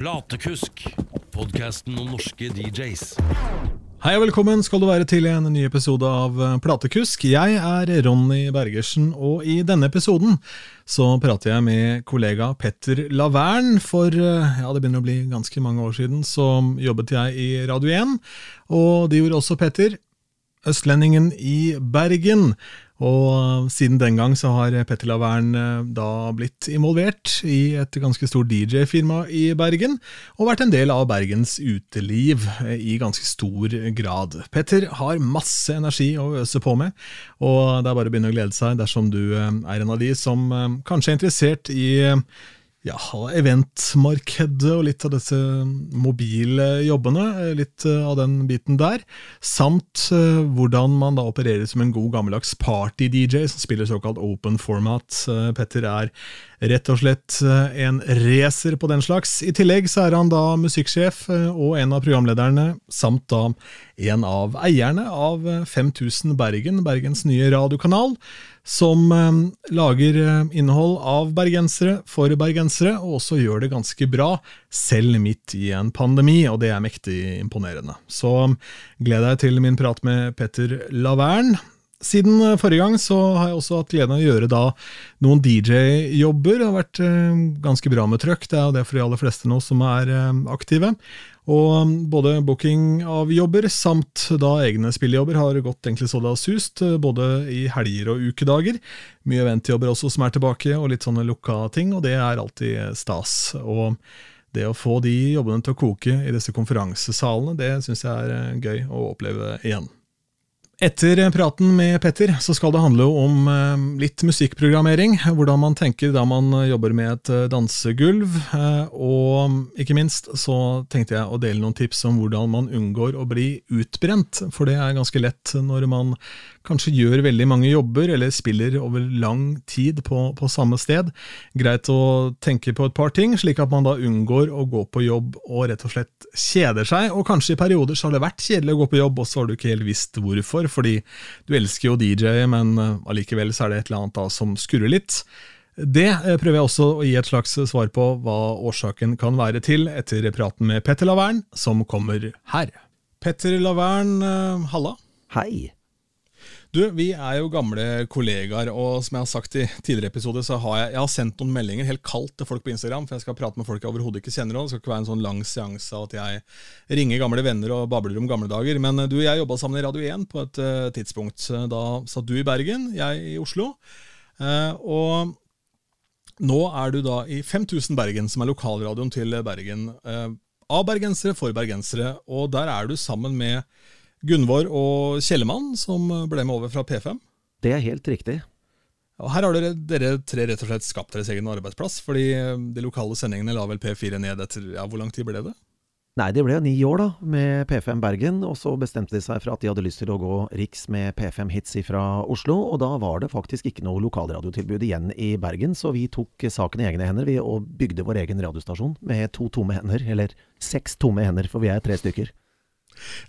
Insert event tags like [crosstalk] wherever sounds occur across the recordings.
Platekusk, podkasten om norske DJs. Hei og velkommen skal du være til en ny episode av eh, Platekusk. Jeg er Ronny Bergersen, og i denne episoden så prater jeg med kollega Petter Lavern. For eh, ja, det begynner å bli ganske mange år siden så jobbet jeg i Radio 1, og det gjorde også Petter. Østlendingen i Bergen. Og siden den gang så har Petter Lavern eh, da blitt involvert i et ganske stort DJ-firma i Bergen, og vært en del av Bergens uteliv eh, i ganske stor grad. Petter har masse energi å øse på med, og det er bare å begynne å glede seg dersom du eh, er en av de som kanskje er interessert i ja, eventmarkedet og litt av disse mobile jobbene, litt eh, av den biten der, samt uh, hvordan man da opererer som en god gammeldags party-DJ som spiller såkalt open format. Petter er rett og slett en racer på den slags. I tillegg så er han da musikksjef og en av programlederne, samt da en av eierne av 5000 Bergen, Bergens nye radiokanal som eh, lager eh, innhold av bergensere for bergensere, og også gjør det ganske bra, selv midt i en pandemi, og det er mektig imponerende. Så gleder jeg til min prat med Petter Lavern. Siden eh, forrige gang så har jeg også hatt gleden av å gjøre da noen DJ-jobber. Det har vært ganske bra med trøkk, det er jo det for de aller fleste nå som er aktive. Og um, både booking av jobber samt da egne spillejobber har gått egentlig så det har sust, eh, både i helger og ukedager. Mye eventjobber også som er tilbake, og litt sånne lukka ting, og det er alltid stas. Og det å få de jobbene til å koke i disse konferansesalene, det syns jeg er eh, gøy å oppleve igjen. Etter praten med Petter så skal det handle om eh, litt musikkprogrammering. Hvordan man tenker da man jobber med et eh, dansegulv. Eh, og ikke minst så tenkte jeg å dele noen tips om hvordan man unngår å bli utbrent. For det er ganske lett når man kanskje gjør veldig mange jobber, eller spiller over lang tid på, på, samme sted. Greit å tenke på et par ting, slik at man da unngår å gå på jobb og rett og slett kjeder seg. Og kanskje i perioder så har det vært kjedelig å gå på jobb, og så har du ikke helt visst hvorfor, fordi du elsker jo DJ, men eh, allikevel så er det et eller annet da som skurrer litt. Det eh, prøver jeg også å gi et slags svar på hva årsaken kan være til, etter praten med Petter Lavern, som kommer her. Petter Lavern, eh, halla. Hei. Du, vi er jo gamle kollegaer, og som jeg har sagt i tidligere episoder, så har jeg, jeg har sendt noen meldinger helt kaldt til folk på Instagram, for jeg skal prate med folk jeg overhodet ikke kjenner. Og det skal ikke være en sånn lang seanse av at jeg ringer gamle venner og babler om gamle dager. Men du, jeg jobba sammen i Radio 1 på et uh, tidspunkt. Da satt du i Bergen, jeg i Oslo. Uh, og nå er du da i 5000 Bergen, som er lokalradioen til Bergen. Uh, av bergensere for bergensere, og der er du sammen med Gunvor og Kjellemann, som ble med over fra P5. Det er helt riktig. Og her har dere, dere tre rett og slett skapt deres egen arbeidsplass, fordi de lokale sendingene la vel P4 ned etter ja, Hvor lang tid ble det? Nei, det ble ni år, da, med P5 Bergen. Og så bestemte de seg for at de hadde lyst til å gå riks med P5 Hits fra Oslo. Og da var det faktisk ikke noe lokalradiotilbud igjen i Bergen, så vi tok saken i egne hender vi, og bygde vår egen radiostasjon med to tomme hender. Eller seks tomme hender, for vi er tre stykker.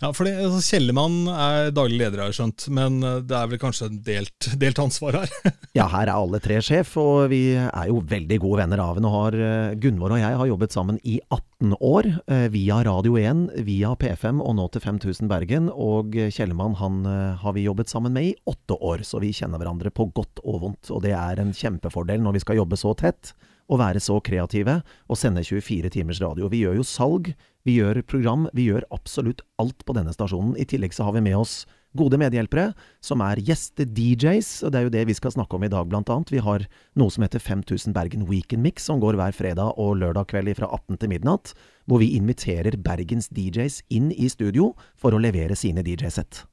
Ja, for altså, Kjellemann er daglig leder, har jeg skjønt, men eh, det er vel kanskje delt, [laughs] delt ansvar her? [laughs] ja, her er alle tre sjef, og vi er jo veldig gode venner av henne. har eh, Gunvor og jeg har jobbet sammen i 18 år, eh, via Radio 1, via P5 og nå til 5000 Bergen. Og Kjellemann han har vi jobbet sammen med i åtte år, så vi kjenner hverandre på godt og vondt. Og det er en kjempefordel når vi skal jobbe så tett å være så kreative og sende 24 timers radio. Vi gjør jo salg, vi gjør program, vi gjør absolutt alt på denne stasjonen. I tillegg så har vi med oss gode medhjelpere, som er gjeste-DJs, og det er jo det vi skal snakke om i dag, blant annet. Vi har noe som heter 5000 Bergen Weekend Mix, som går hver fredag og lørdag kveld fra 18 til midnatt, hvor vi inviterer Bergens DJs inn i studio for å levere sine DJ-sett.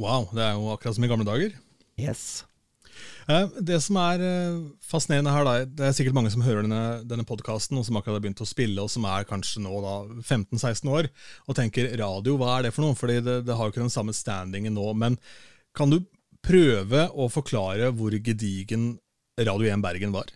Wow, det er jo akkurat som i gamle dager. Yes. Eh, det som er eh, fascinerende her, da, det er sikkert mange som hører denne, denne podkasten, og som akkurat har begynt å spille, og som er kanskje nå da 15-16 år, og tenker radio, hva er det for noe? Fordi det, det har jo ikke den samme standingen nå. Men kan du prøve å forklare hvor gedigen Radio 1 Bergen var?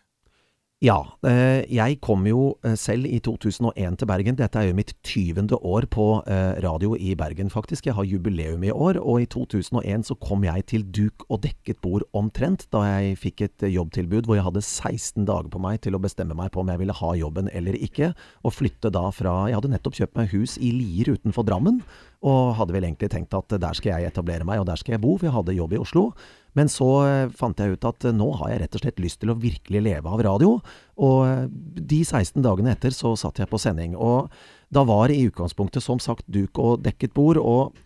Ja. Eh, jeg kom jo eh, selv i 2001 til Bergen. Dette er jo mitt 20. år på eh, radio i Bergen, faktisk. Jeg har jubileum i år, og i 2001 så kom jeg til duk og dekket bord omtrent, da jeg fikk et jobbtilbud hvor jeg hadde 16 dager på meg til å bestemme meg på om jeg ville ha jobben eller ikke, og flytte da fra Jeg hadde nettopp kjøpt meg hus i Lier utenfor Drammen, og hadde vel egentlig tenkt at der skal jeg etablere meg, og der skal jeg bo, for jeg hadde jobb i Oslo. Men så eh, fant jeg ut at eh, nå har jeg rett og slett lyst til å virkelig leve av radio. Og eh, de 16 dagene etter så satt jeg på sending. Og da var i utgangspunktet som sagt duk og dekket bord. og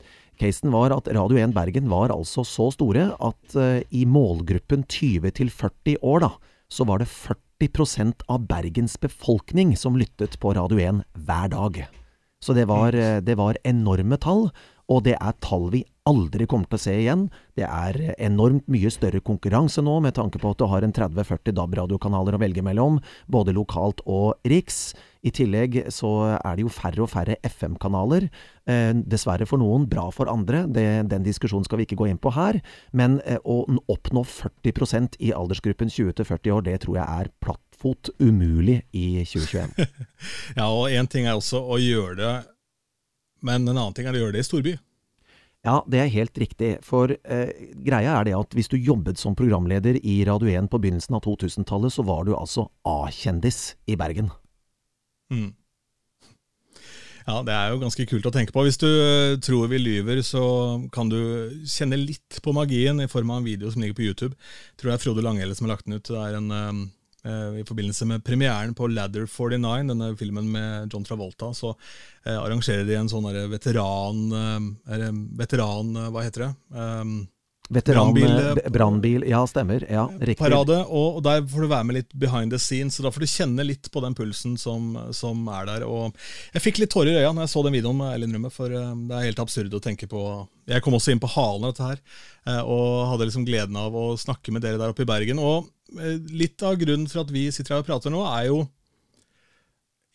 Casen var at Radio 1 Bergen var altså så store at i målgruppen 20-40 år, da, så var det 40% av Bergens befolkning som lyttet på Radio 1 hver dag. Så det var, det var enorme tall. Og det er tall vi aldri kommer til å se igjen. Det er enormt mye større konkurranse nå, med tanke på at du har en 30-40 DAB-radiokanaler å velge mellom, både lokalt og riks. I tillegg så er det jo færre og færre FM-kanaler. Eh, dessverre for noen, bra for andre. Det, den diskusjonen skal vi ikke gå inn på her. Men eh, å oppnå 40% i aldersgruppen 20 40 år, det tror jeg er plattfot umulig i 2021. [laughs] ja, og én ting er også å gjøre det men en annen ting er å gjøre det i storby. Ja, det er helt riktig. For eh, greia er det at hvis du jobbet som programleder i Radio 1 på begynnelsen av 2000-tallet, så var du altså A-kjendis i Bergen. Mm. Ja, det er jo ganske kult å tenke på. Hvis du uh, tror vi lyver, så kan du kjenne litt på magien i form av en video som ligger på YouTube. Jeg tror det er Frode Langhelle som har lagt den ut. Det er en Eh, I forbindelse med premieren på Ladder 49, denne filmen med John Travolta, så eh, arrangerer de en sånn veteran, eh, veteran Hva heter det? Um, Brannbil, ja stemmer. Ja, riktig. Parade, og, der får du være med litt behind the scenes. Så da får du kjenne litt på den pulsen som, som er der. Og jeg fikk litt tårer i øya når jeg så den videoen, med Eileen Rømme, for det er helt absurd å tenke på. Jeg kom også inn på halen av dette her, og hadde liksom gleden av å snakke med dere der oppe i Bergen. Og litt av grunnen for at vi sitter her og prater nå, er jo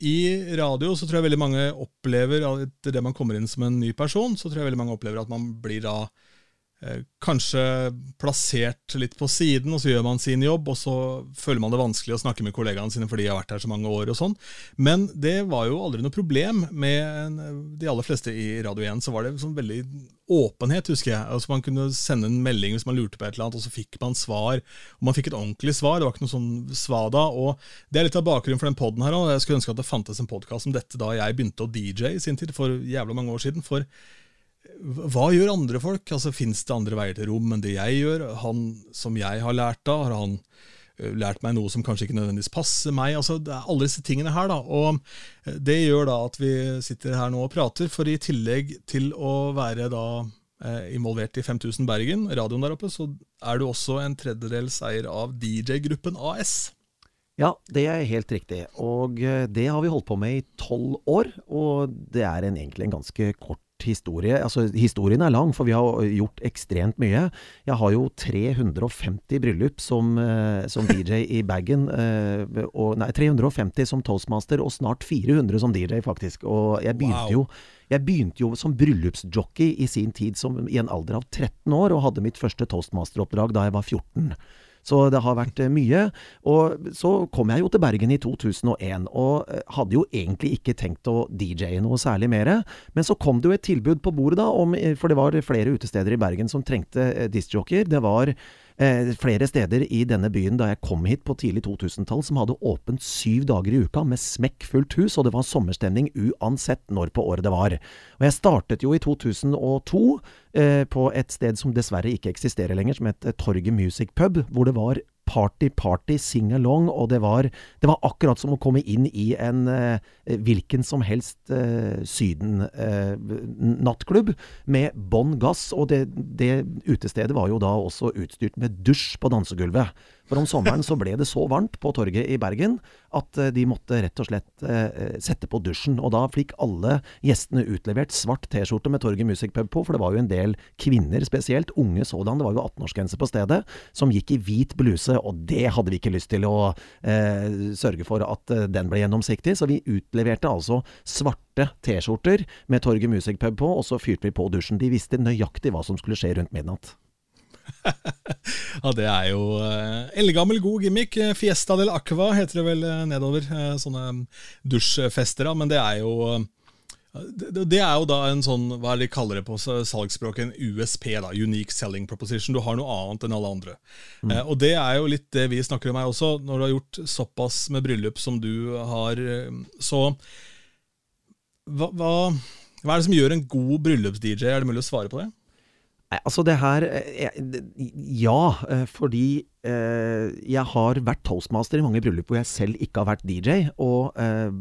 i radio så tror jeg veldig mange opplever, etter det man kommer inn som en ny person, så tror jeg veldig mange opplever at man blir da Eh, kanskje plassert litt på siden, og så gjør man sin jobb, og så føler man det vanskelig å snakke med kollegaene sine fordi de har vært her så mange år. og sånn. Men det var jo aldri noe problem. Med de aller fleste i Radio 1 så var det sånn veldig åpenhet, husker jeg. Altså Man kunne sende en melding hvis man lurte på et eller annet, og så fikk man svar. Og man fikk et ordentlig svar. Det var ikke noe sånn svada. og Det er litt av bakgrunnen for den poden her. Og jeg skulle ønske at det fantes en podkast om dette da jeg begynte å DJ i sin tid, for jævla mange år siden. for hva gjør andre folk? Altså, Fins det andre veier til rom enn det jeg gjør? Han som jeg har lært av, har han lært meg noe som kanskje ikke nødvendigvis passer meg? Altså, det er alle disse tingene her. da, og Det gjør da at vi sitter her nå og prater, for i tillegg til å være da involvert i 5000 Bergen, radioen der oppe, så er du også en tredjedels eier av DJ-gruppen AS. Ja, det er helt riktig. Og det har vi holdt på med i tolv år. Og det er en, egentlig en ganske kort historie. Altså, historien er lang, for vi har gjort ekstremt mye. Jeg har jo 350 bryllup som, eh, som [laughs] DJ i bagen. Eh, nei, 350 som toastmaster, og snart 400 som DJ, faktisk. Og jeg begynte wow. jo jeg begynte jo som bryllupsjockey i sin tid som, i en alder av 13 år, og hadde mitt første toastmasteroppdrag da jeg var 14. Så det har vært eh, mye. Og så kom jeg jo til Bergen i 2001, og eh, hadde jo egentlig ikke tenkt å DJ-e noe særlig mer. Men så kom det jo et tilbud på bordet, da, om, eh, for det var flere utesteder i Bergen som trengte discjockeyer. Det var eh, flere steder i denne byen da jeg kom hit på tidlig 2000-tall, som hadde åpent syv dager i uka med smekkfullt hus, og det var sommerstemning uansett når på året det var. Og jeg startet jo i 2002 eh, på et sted som dessverre ikke eksisterer lenger, som het Torget Music Pub, hvor det var party, party, sing-along, og det var, det var, akkurat som å komme inn i en eh, hvilken som helst eh, Syden-nattklubb eh, med bånn gass. Og det, det utestedet var jo da også utstyrt med dusj på dansegulvet. For om sommeren så ble det så varmt på torget i Bergen at eh, de måtte rett og slett eh, sette på dusjen. Og da fikk alle gjestene utlevert svart T-skjorte med Torget Music Pub på, for det var jo en del kvinner spesielt, unge sådan, det var jo 18-årsgrense på stedet, som gikk i hvit bluse, og det hadde vi ikke lyst til å eh, sørge for at eh, den ble gjennomsiktig, så vi utleverte altså svarte T-skjorter med Torget Music Pub på, og så fyrte vi på dusjen. De visste nøyaktig hva som skulle skje rundt midnatt. [laughs] ja, det er jo uh, eldgammel, god gimmick. Fiesta del Aqua heter det vel uh, nedover. Uh, sånne dusjfester, men det er jo det, det, er jo da en sånn, hva er det de kaller det på salgsspråket, en USP, da, Unique Selling Proposition. Du har noe annet enn alle andre. Mm. Eh, og det er jo litt det vi snakker om her også. Når du har gjort såpass med bryllup som du har, så hva, hva, hva er det som gjør en god bryllups-DJ? Er det mulig å svare på det? Altså det her eh, Ja, eh, fordi eh, jeg har vært toastmaster i mange bryllup hvor jeg selv ikke har vært DJ. Og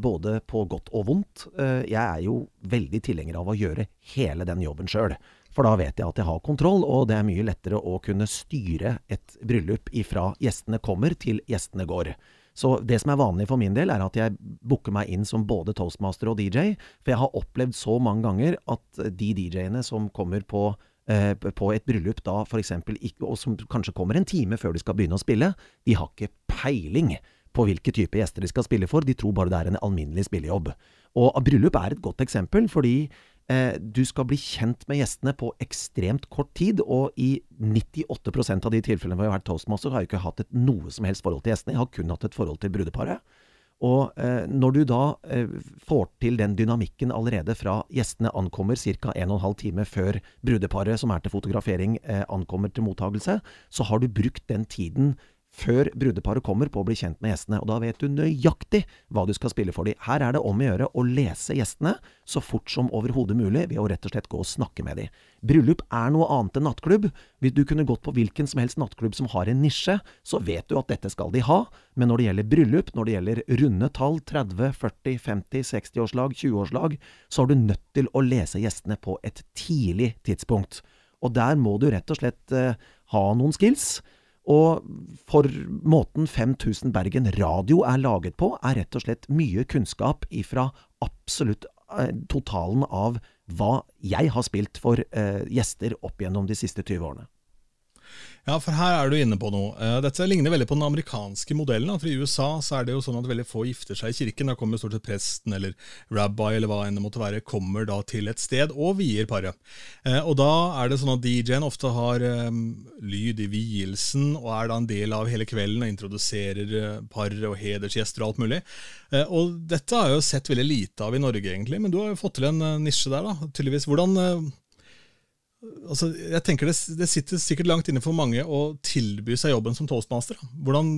både på godt og vondt. jeg er jo veldig tilhenger av å gjøre hele den jobben sjøl. For da vet jeg at jeg har kontroll, og det er mye lettere å kunne styre et bryllup ifra gjestene kommer til gjestene går. Så det som er vanlig for min del, er at jeg booker meg inn som både toastmaster og DJ. For jeg har opplevd så mange ganger at de DJ-ene som kommer på på et bryllup da f.eks. og som kanskje kommer en time før de skal begynne å spille, de har ikke peiling på hvilke type gjester de skal spille for, de tror bare det er en alminnelig spillejobb. Og bryllup er et godt eksempel, fordi eh, du skal bli kjent med gjestene på ekstremt kort tid, og i 98% av de tilfellene hvor jeg har vært toastmaster, har jeg ikke hatt et noe som helst forhold til gjestene, jeg har kun hatt et forhold til brudeparet. Og eh, når du da eh, får til den dynamikken allerede fra gjestene ankommer ca. 1 12 time før brudeparet som er til fotografering eh, ankommer til mottagelse, så har du brukt den tiden før brudeparet kommer på å bli kjent med gjestene, og da vet du nøyaktig hva du skal spille for dem. Her er det om å gjøre å lese gjestene så fort som overhodet mulig ved å rett og slett gå og snakke med dem. Bryllup er noe annet enn nattklubb. Hvis du kunne gått på hvilken som helst nattklubb som har en nisje, så vet du at dette skal de ha, men når det gjelder bryllup, når det gjelder runde tall, 30, 40, 50, 60-årslag, 20-årslag, så er du nødt til å lese gjestene på et tidlig tidspunkt. Og der må du rett og slett eh, ha noen skills. Og for måten 5000 Bergen radio er laget på, er rett og slett mye kunnskap ifra absolutt eh, totalen av hva jeg har spilt for eh, gjester opp gjennom de siste 20 årene. Ja, for her er du inne på noe. Eh, dette ligner veldig på den amerikanske modellen. for I USA så er det jo sånn at veldig få gifter seg i kirken. Da kommer stort sett presten eller rabbi eller hva enn det måtte være, kommer da til et sted og vier paret. Eh, og da er det sånn at DJ-en ofte har um, lyd i vielsen og er da en del av hele kvelden og introduserer paret og hedersgjester og alt mulig. Og dette har jeg jo sett veldig lite av i Norge, egentlig, men du har jo fått til en nisje der, da, tydeligvis. Hvordan altså, jeg tenker det, det, sitter sikkert langt inne for mange å tilby seg jobben som toastmaster. Hvordan,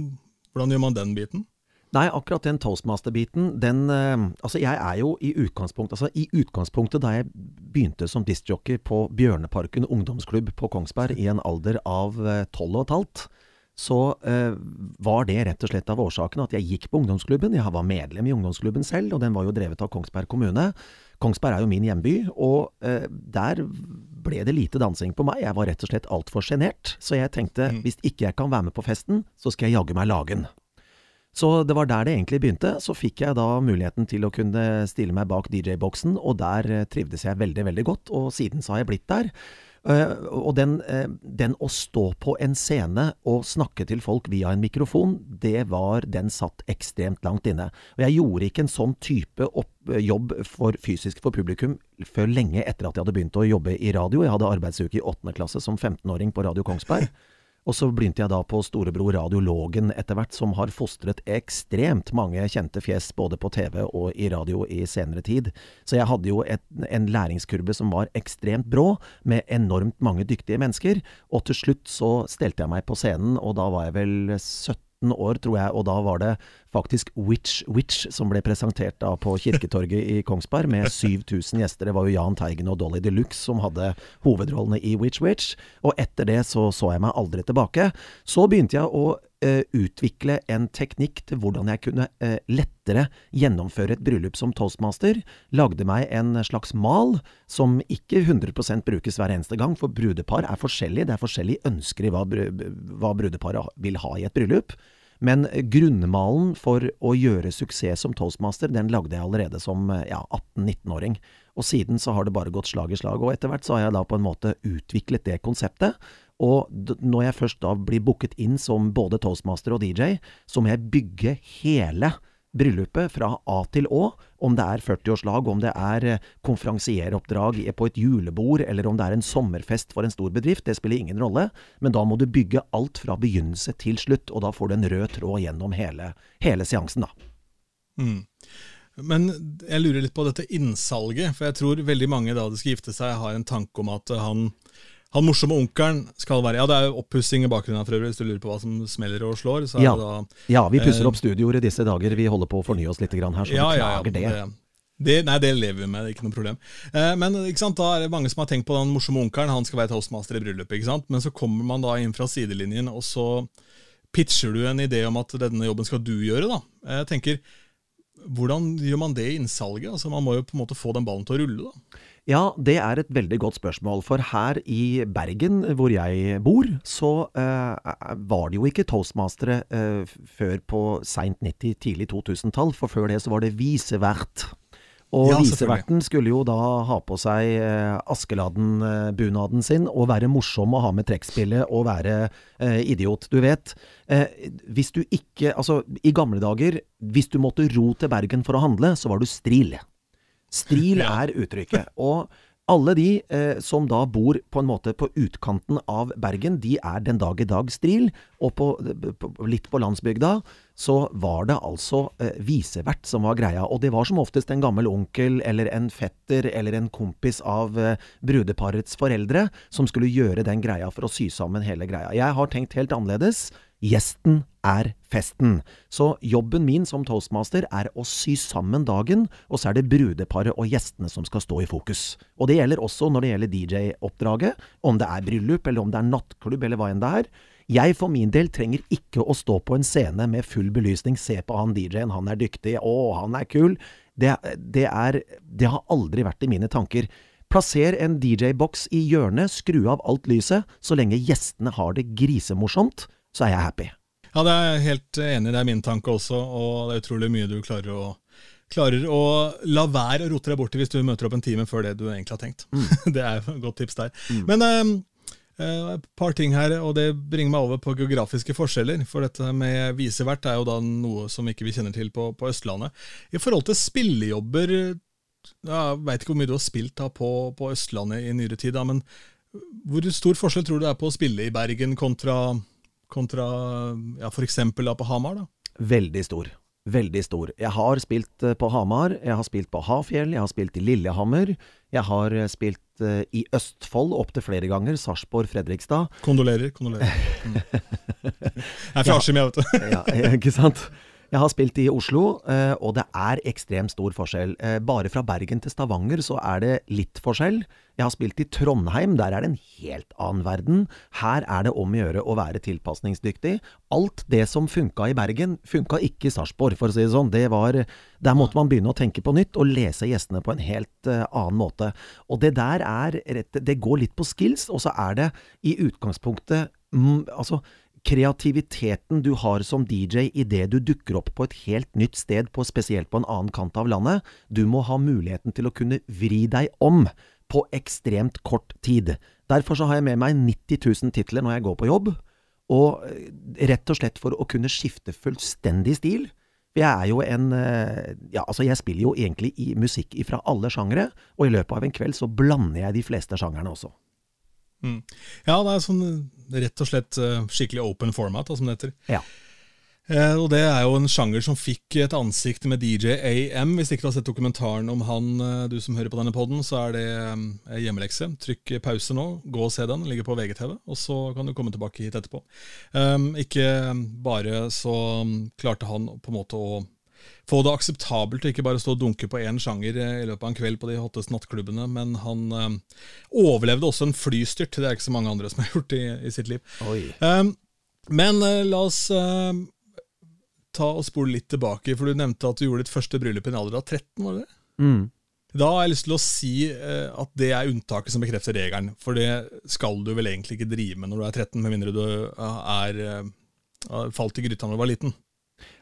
hvordan gjør man den biten? Nei, akkurat den toastmaster-biten, den eh, Altså, jeg er jo i utgangspunktet Altså, i utgangspunktet da jeg begynte som diskjockey på Bjørneparken ungdomsklubb på Kongsberg i en alder av eh, tolv og et halvt, så eh, var det rett og slett av årsaken at jeg gikk på ungdomsklubben. Jeg var medlem i ungdomsklubben selv, og den var jo drevet av Kongsberg kommune. Kongsberg er jo min hjemby, og eh, der ble det lite dansing på meg. Jeg var rett og slett altfor sjenert. Så jeg tenkte mm. hvis ikke jeg kan være med på festen, så skal jeg jaggu meg lagen. Så det var der det egentlig begynte. Så fikk jeg da muligheten til å kunne stille meg bak DJ-boksen, og der eh, trivdes jeg veldig, veldig godt. Og siden så har jeg blitt der. Uh, og den, uh, den, å stå på en scene og snakke til folk via en mikrofon, det var Den satt ekstremt langt inne. Og jeg gjorde ikke en sånn type opp, jobb for, fysisk for publikum før lenge etter at jeg hadde begynt å jobbe i radio. Jeg hadde arbeidsuke i åttende klasse som 15-åring på Radio Kongsberg. Og så begynte jeg da på storebror Radiologen etter hvert, som har fostret ekstremt mange kjente fjes både på TV og i radio i senere tid. Så jeg hadde jo et, en læringskurve som var ekstremt brå, med enormt mange dyktige mennesker. Og til slutt så stelte jeg meg på scenen, og da var jeg vel 17 år, tror jeg, og da var det faktisk Witch Witch som ble presentert da på Kirketorget i Kongsberg, med 7000 gjester. Det var jo Jahn Teigen og Dolly Deluxe som hadde hovedrollene i Witch Witch. Og etter det så så jeg meg aldri tilbake. Så begynte jeg å uh, utvikle en teknikk til hvordan jeg kunne uh, lettere gjennomføre et bryllup som toastmaster. Lagde meg en slags mal som ikke 100% brukes hver eneste gang, for brudepar er forskjellige. Det er forskjellige ønsker i hva, hva brudeparet vil ha i et bryllup. Men grunnmalen for å gjøre suksess som toastmaster, den lagde jeg allerede som ja, 18-19-åring. Og siden så har det bare gått slag i slag. Og etter hvert så har jeg da på en måte utviklet det konseptet. Og når jeg først da blir booket inn som både toastmaster og DJ, så må jeg bygge hele bryllupet fra A til Å. Om det er 40-årslag, om det er eh, konferansieroppdrag på et julebord, eller om det er en sommerfest for en stor bedrift, det spiller ingen rolle. Men da må du bygge alt fra begynnelse til slutt, og da får du en rød tråd gjennom hele, hele seansen, da. Mm. Men jeg lurer litt på dette innsalget, for jeg tror veldig mange da de skal gifte seg, har en tanke om at han han morsomme onkelen skal være Ja, det er jo oppussing i bakgrunnen for øvrig, hvis du lurer på hva som smeller og slår. Så ja. det da, ja, vi pusser eh, opp studioer i disse dager. Vi holder på å fornye oss litt grann her, så ja, vi klager ja, det. det, nei, det lever vi med, det er ikke noe problem. Eh, men ikke sant, da er det mange som har tenkt på den morsomme onkelen, han skal være toastmaster i bryllupet. ikke sant? Men så kommer man da inn fra sidelinjen, og så pitcher du en idé om at denne jobben skal du gjøre. da. Jeg tenker, Hvordan gjør man det i innsalget? Altså, Man må jo på en måte få den ballen til å rulle. da. Ja, det er et veldig godt spørsmål. For her i Bergen, hvor jeg bor, så eh, var det jo ikke toastmastere eh, før på seint 90-, tidlig 2000-tall. For før det så var det visevert. Og Ja, viseverten skulle jo da ha på seg eh, Askeladden-bunaden sin og være morsom og ha med trekkspillet og være eh, idiot. Du vet, eh, hvis du ikke Altså, i gamle dager, hvis du måtte ro til Bergen for å handle, så var du stril. Stril Ja. er uttrykket. Og alle de eh, som da bor på en måte på utkanten av Bergen, de er den dag i dag stril. Og på, på, litt på landsbygda så var det altså eh, visevert som var greia. Og det var som oftest en gammel onkel eller en fetter eller en kompis av eh, brudeparets foreldre som skulle gjøre den greia for å sy sammen hele greia. Jeg har tenkt helt annerledes. Gjesten er festen. Så jobben min som toastmaster er å sy sammen dagen, og så er det brudeparet og gjestene som skal stå i fokus. Og det gjelder også når det gjelder DJ-oppdraget, om det er bryllup eller om det er nattklubb eller hva enn det er. Jeg for min del trenger ikke å stå på en scene med full belysning, se på han DJ-en, han er dyktig, å, han er kul. Det, det, er, det har aldri vært i mine tanker. Plasser en DJ-boks i hjørnet, skru av alt lyset. Så lenge gjestene har det grisemorsomt, så er jeg happy. Ja, det er jeg helt enig i. Det er min tanke også, og det er utrolig mye du klarer å Klarer å la være å rote deg borti hvis du møter opp en time før det du egentlig har tenkt. [laughs] det er et godt tips der. Men eh, eh, et par ting her, og det bringer meg over på geografiske forskjeller. For dette med visevert er jo da noe som ikke vi kjenner til på, på Østlandet. I forhold til spillejobber Jeg veit ikke hvor mye du har spilt da på, på Østlandet i nyere tid, da, men hvor stor forskjell tror du det er på å spille i Bergen kontra, kontra ja, f.eks. på Hamar? da? Veldig stor. Veldig stor. Jeg har spilt eh, på Hamar, jeg har spilt på Hafjell, jeg har spilt i Lillehammer. Jeg har eh, spilt eh, i Østfold opptil flere ganger. Sarpsborg, Fredrikstad. Kondolerer. kondolerer. Mm. [laughs] Jeg er fra Askim, jeg, vet du. Ja, ikke sant? Jeg har spilt i Oslo, eh, og det er ekstremt stor forskjell. Eh, Bare fra Bergen til Stavanger så er det litt forskjell. Jeg har spilt i Trondheim, der er det en helt annen verden. Her er det om å gjøre å være tilpasningsdyktig. Alt det som funka i Bergen, funka ikke i Sarpsborg, for å si det sånn. Det var, der måtte man begynne å tenke på nytt, og lese gjestene på en helt eh, annen måte. Og det der er rett Det går litt på skills, og så er det i utgangspunktet mm, Altså kreativiteten du har som DJ idet du dukker opp på et helt nytt sted, på, spesielt på en annen kant av landet. Du må ha muligheten til å kunne vri deg om på ekstremt kort tid. Derfor så har jeg med meg 90 000 titler når jeg går på jobb, og eh, rett og slett for å kunne skifte fullstendig stil. Jeg er jo en eh, Ja, altså, jeg spiller jo egentlig i musikk fra alle sjangere, og i løpet av en kveld så blander jeg de fleste sjangerne også. Mm. Ja, det er sånn rett og slett eh, skikkelig open format, som det heter. Ja. Eh, og det er jo en sjanger som fikk et ansikt med DJ AM. Hvis ikke du har sett dokumentaren om han, eh, du som hører på denne poden, så er det eh, hjemmelekse. Trykk pause nå, gå og se den. Den ligger på VGTV, og så kan du komme tilbake hit etterpå. Eh, ikke bare så um, klarte han på en måte å få det akseptabelt å ikke bare stå og dunke på én sjanger eh, i løpet av en kveld på de hotteste nattklubbene, men han eh, overlevde også en flystyrt. Det er ikke så mange andre som har [laughs] gjort i, i sitt liv. Um, men eh, la oss eh, ta og spole litt tilbake, for du nevnte at du gjorde ditt første bryllup i en alder av 13, var det det? Mm. Da har jeg lyst til å si eh, at det er unntaket som bekrefter regelen. For det skal du vel egentlig ikke drive med når du er 13, med mindre du er, er eh, falt i gryta når du var liten.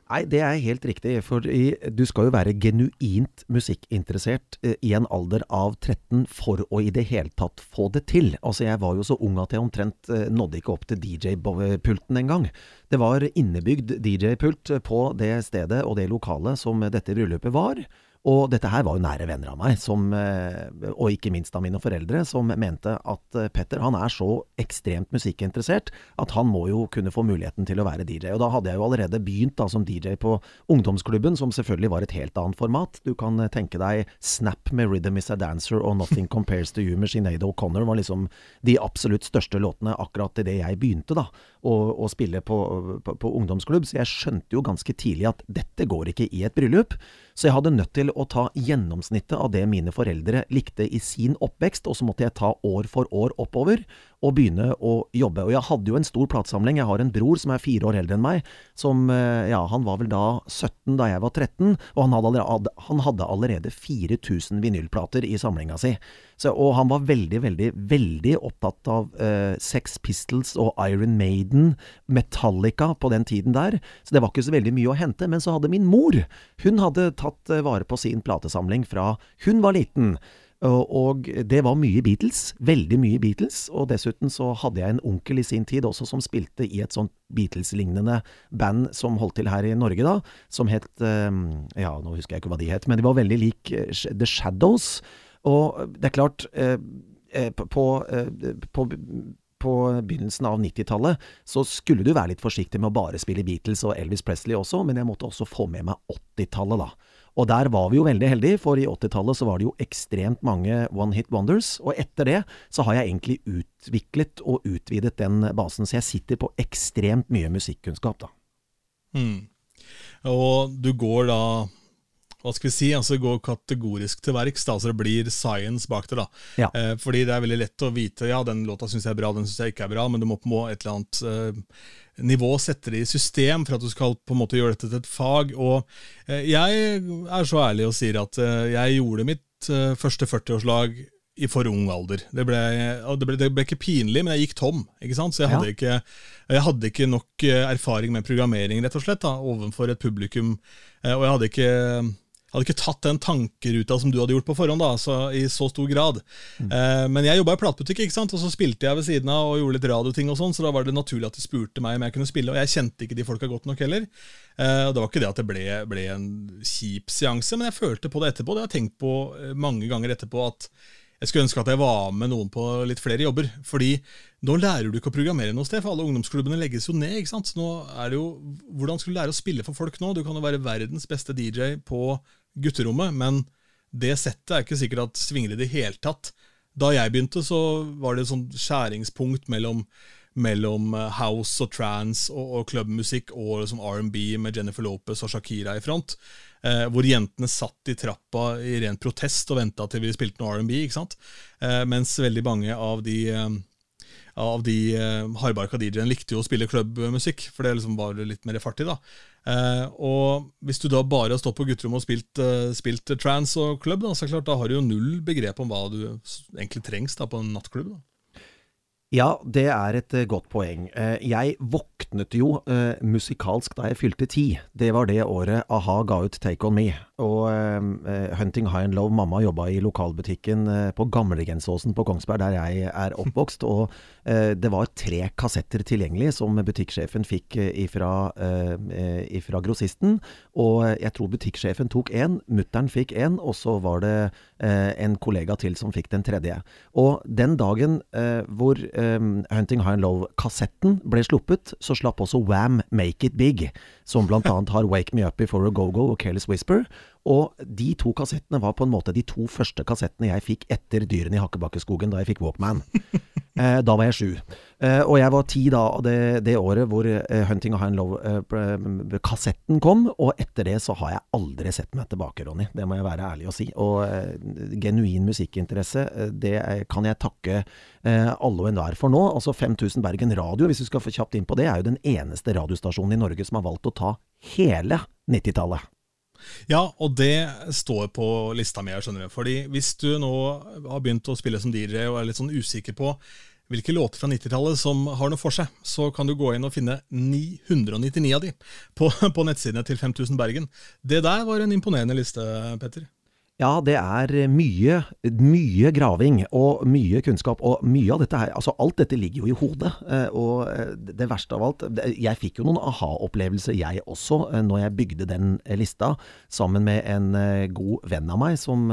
Nei, det er helt riktig. For du skal jo være genuint musikkinteressert eh, i en alder av 13 for å i det hele tatt få det til. Altså, jeg var jo så ung at jeg omtrent eh, nådde ikke opp til DJ-pulten engang. Det var innebygd DJ-pult på det stedet og det lokalet som dette bryllupet var. Og dette her var jo nære venner av meg, som, eh, og ikke minst av mine foreldre, som mente at eh, Petter han er så ekstremt musikkinteressert at han må jo kunne få muligheten til å være DJ. Og da hadde jeg jo allerede begynt da som DJ på ungdomsklubben, som selvfølgelig var et helt annet format. Du kan eh, tenke deg Snap med Rhythm Is A Dancer og Nothing Compares To You med Sinead O'Connor var liksom de absolutt største låtene akkurat idet jeg begynte da å, å spille på, på, på ungdomsklubb. Så jeg skjønte jo ganske tidlig at dette går ikke i et bryllup. Så jeg hadde nødt til å ta gjennomsnittet av det mine foreldre likte i sin oppvekst, og så måtte jeg ta år for år oppover og begynne å jobbe. Og jeg hadde jo en stor platesamling. Jeg har en bror som er fire år eldre enn meg, som eh, ja, han var vel da 17 da jeg var 13, og han hadde allerede, han hadde allerede 4000 vinylplater i samlinga si. Så, og han var veldig, veldig, veldig opptatt av uh, Sex Pistols og Iron Maiden, Metallica på den tiden der. Så det var ikke så veldig mye å hente. Men så hadde min mor Hun hadde tatt uh, vare på sin platesamling fra hun var liten. Og det var mye Beatles. Veldig mye Beatles. Og dessuten så hadde jeg en onkel i sin tid også som spilte i et sånt Beatles-lignende band som holdt til her i Norge da, som het Ja, nå husker jeg ikke hva de het, men de var veldig lik The Shadows. Og det er klart, eh, eh, på, eh, på, på begynnelsen av 90-tallet så skulle du være litt forsiktig med å bare spille Beatles og Elvis Presley også, men jeg måtte også få med meg 80-tallet, da. Og der var vi jo veldig heldige, for i 80-tallet så var det jo ekstremt mange one hit wonders. Og etter det så har jeg egentlig utviklet og utvidet den basen, så jeg sitter på ekstremt mye musikkunnskap, da. Mm. Og du går da hva skal vi si, altså gå kategorisk til verks. så det blir science bak det. da. Ja. Eh, fordi det er veldig lett å vite ja, den låta syns jeg er bra, den syns jeg ikke er bra, men du må på et eller annet eh, nivå sette det i system for at du skal på en måte gjøre dette til et fag. Og eh, jeg er så ærlig og sier at eh, jeg gjorde mitt eh, første 40-årslag i for ung alder. Det ble, det, ble, det ble, ikke pinlig, men jeg gikk tom. ikke sant? Så jeg hadde, ja. ikke, jeg hadde ikke, nok eh, erfaring med programmering rett og slett da, overfor et publikum. Og jeg hadde ikke hadde ikke tatt den tankeruta som du hadde gjort på forhånd, da, så, i så stor grad. Mm. Eh, men jeg jobba i platebutikk, ikke sant? og så spilte jeg ved siden av og gjorde litt radioting, og sånn, så da var det naturlig at de spurte meg om jeg kunne spille, og jeg kjente ikke de folka godt nok heller. Eh, og Det var ikke det at det ble, ble en kjip seanse, men jeg følte på det etterpå. Det har jeg tenkt på eh, mange ganger etterpå, at jeg skulle ønske at jeg var med noen på litt flere jobber. Fordi nå lærer du ikke å programmere noe sted, for alle ungdomsklubbene legges jo ned. ikke sant? Så nå er det jo, Hvordan skal du lære å spille for folk nå? Du kan jo være verdens beste DJ på gutterommet, men det settet er ikke sikkert at svinger i det hele tatt. Da jeg begynte, så var det et sånt skjæringspunkt mellom, mellom eh, house og trance og, og klubbmusikk og liksom R&B med Jennifer Lopez og Shakira i front. Eh, hvor jentene satt i trappa i ren protest og venta til vi spilte noe R&B. ikke sant? Eh, mens veldig mange av de eh, av de eh, hardbarka DJ-ene likte jo å spille klubbmusikk, for det liksom var litt mer fartig, da. Eh, og hvis du da bare har stått på gutterommet og spilt, eh, spilt trans og klubb, da, så klart, da har du jo null begrep om hva du egentlig trengs da, på en nattklubb. da. Ja, det er et uh, godt poeng. Uh, jeg våknet jo uh, musikalsk da jeg fylte ti. Det var det året a-ha ga ut Take On Me. Og Hunting High and Low, mamma jobba i lokalbutikken på Gamlegensåsen på Kongsberg, der jeg er oppvokst. og det var tre kassetter tilgjengelig som butikksjefen fikk ifra, ifra grossisten. Og jeg tror butikksjefen tok én, mutter'n fikk én, og så var det en kollega til som fikk den tredje. Og den dagen hvor Hunting High and Low-kassetten ble sluppet, så slapp også Wam Make It Big, som [laughs] annet har Wake Me Up Before a Go-Go og Careless Whisper. Og de to kassettene var på en måte de to første kassettene jeg fikk etter Dyrene i Hakkebakkeskogen, da jeg fikk Walkman. [laughs] Eh, da var jeg sju. Eh, og jeg var ti da, det, det året hvor eh, Hunting High and Low-kassetten eh, kom. Og etter det så har jeg aldri sett meg tilbake, Ronny. Det må jeg være ærlig å si. Og eh, genuin musikkinteresse, eh, det kan jeg takke alle og enhver for nå. Altså 5000 Bergen Radio, hvis du skal få kjapt inn på det, er jo den eneste radiostasjonen i Norge som har valgt å ta hele 90-tallet. Ja, og det står på lista mi. skjønner du. Fordi Hvis du nå har begynt å spille som DJ og er litt sånn usikker på hvilke låter fra 90-tallet som har noe for seg, så kan du gå inn og finne 999 av de på, på nettsidene til 5000 Bergen. Det der var en imponerende liste, Petter. Ja, det er mye, mye graving og mye kunnskap. Og mye av dette her Altså, alt dette ligger jo i hodet. Eh, og eh, det verste av alt Jeg fikk jo noen aha-opplevelser, jeg også, eh, når jeg bygde den lista sammen med en god venn av meg, som,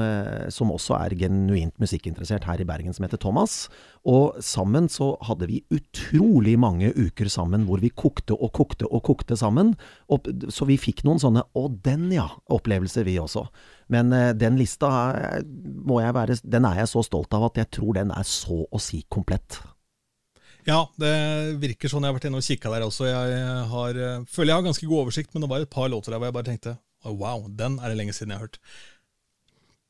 som også er genuint musikkinteressert her i Bergen, som heter Thomas. Og sammen så hadde vi utrolig mange uker sammen hvor vi kokte og kokte og kokte sammen. Og, så vi fikk noen sånne 'å, den ja', opplevelser vi også. Men uh, den lista være, den er jeg så stolt av at jeg tror den er så å si komplett. Ja, det virker sånn. Jeg har vært inne og kikka der også. Jeg har, eh, føler jeg har ganske god oversikt, men det var et par låter der hvor jeg bare tenkte oh, wow, den er det lenge siden jeg har hørt.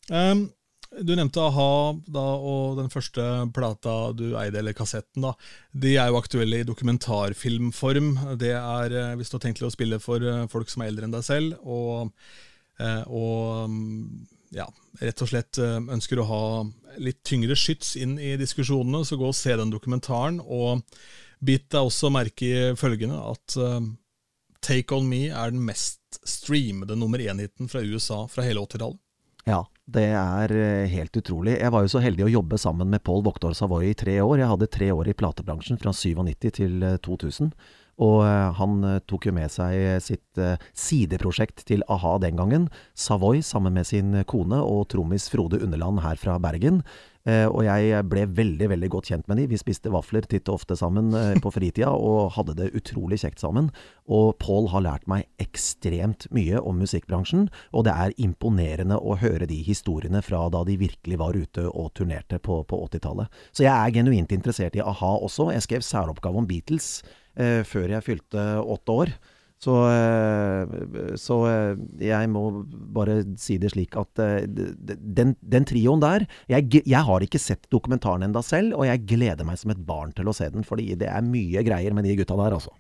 Um, du nevnte a-ha da, og den første plata du eide, eller kassetten. da. De er jo aktuelle i dokumentarfilmform. Det er eh, hvis du har tenkt til å spille for eh, folk som er eldre enn deg selv, og, eh, og mm, ja, rett og slett ønsker å ha litt tyngre skyts inn i diskusjonene, så gå og se den dokumentaren. Og bit deg også merke i følgende at Take On Me er den mest streamede nummer én-hiten fra USA fra hele 80-tallet. Ja, det er eh, helt utrolig. Jeg var jo så heldig å jobbe sammen med Paul Voktor Savoy i tre år. Jeg hadde tre år i platebransjen fra 97 til 2000. Eh, og eh, han tok jo med seg sitt sideprosjekt til a-ha den gangen, Savoy, sammen med sin kone og trommis Frode Underland her fra Bergen. Eh, og jeg ble veldig veldig godt kjent med de. Vi spiste vafler titt og ofte sammen eh, på fritida og hadde det utrolig kjekt sammen. Og Paul har lært meg ekstremt mye om musikkbransjen, og det er imponerende å høre de historiene fra da de virkelig var ute og turnerte på, på 80-tallet. Så jeg er genuint interessert i a-ha også. Jeg skrev særoppgave om Beatles eh, før jeg fylte åtte år. Så, eh, så, eh, jeg må bare si det slik at eh, den, den trioen der jeg, jeg, har ikke sett dokumentaren enda selv, og jeg gleder meg som et barn til å se den, fordi det er mye greier med de gutta der, altså.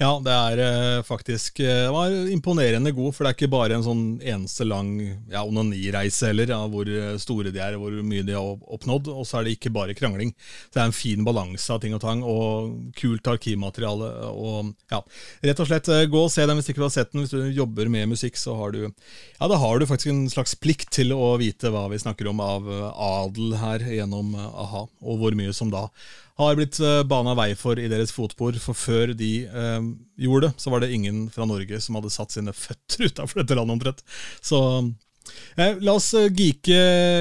Ja, det er uh, faktisk uh, Det var imponerende god, for det er ikke bare en sånn eneste lang ja, onanireise heller, ja, hvor eh, store de er, hvor mye de har oppnådd. Og så er det ikke bare krangling. Det er en fin balanse av ting og tang, og kult arkivmateriale. Og ja, rett og slett, gå og se den hvis ikke du har sett den. Hvis du jobber med musikk, så har du Ja, da har du faktisk en slags plikt til å vite hva vi snakker om av adel her gjennom a-ha, og hvor mye som da har blitt uh, bana vei for i deres fotspor. For før de eh, gjorde det, så var det ingen fra Norge som hadde satt sine føtter [laughs] utafor dette landet omtrent. Så eh, la oss uh, geeke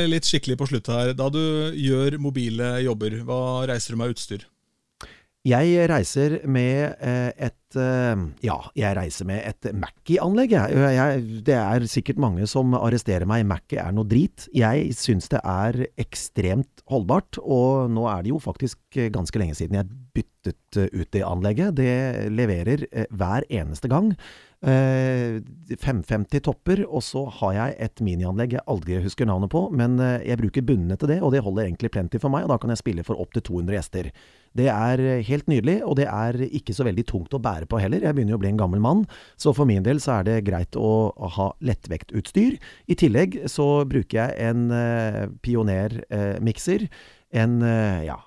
litt skikkelig på slutt her. Da du gjør mobile jobber, hva reiser du med utstyr? Jeg reiser med eh, et eh, Ja, jeg reiser med et Mackie-anlegg. Det er sikkert mange som arresterer meg. Mackie er noe drit. Jeg syns det er ekstremt holdbart, og nå er det jo faktisk ganske lenge siden jeg byttet ut det anlegget. Det leverer eh, hver eneste gang. 550 topper, og så har jeg et minianlegg jeg aldri husker navnet på, men jeg bruker bunnene til det, og det holder egentlig plenty for meg, og da kan jeg spille for opptil 200 gjester. Det er helt nydelig, og det er ikke så veldig tungt å bære på heller. Jeg begynner jo å bli en gammel mann, så for min del så er det greit å ha lettvektutstyr. I tillegg så bruker jeg en Pioner-mikser. En ja,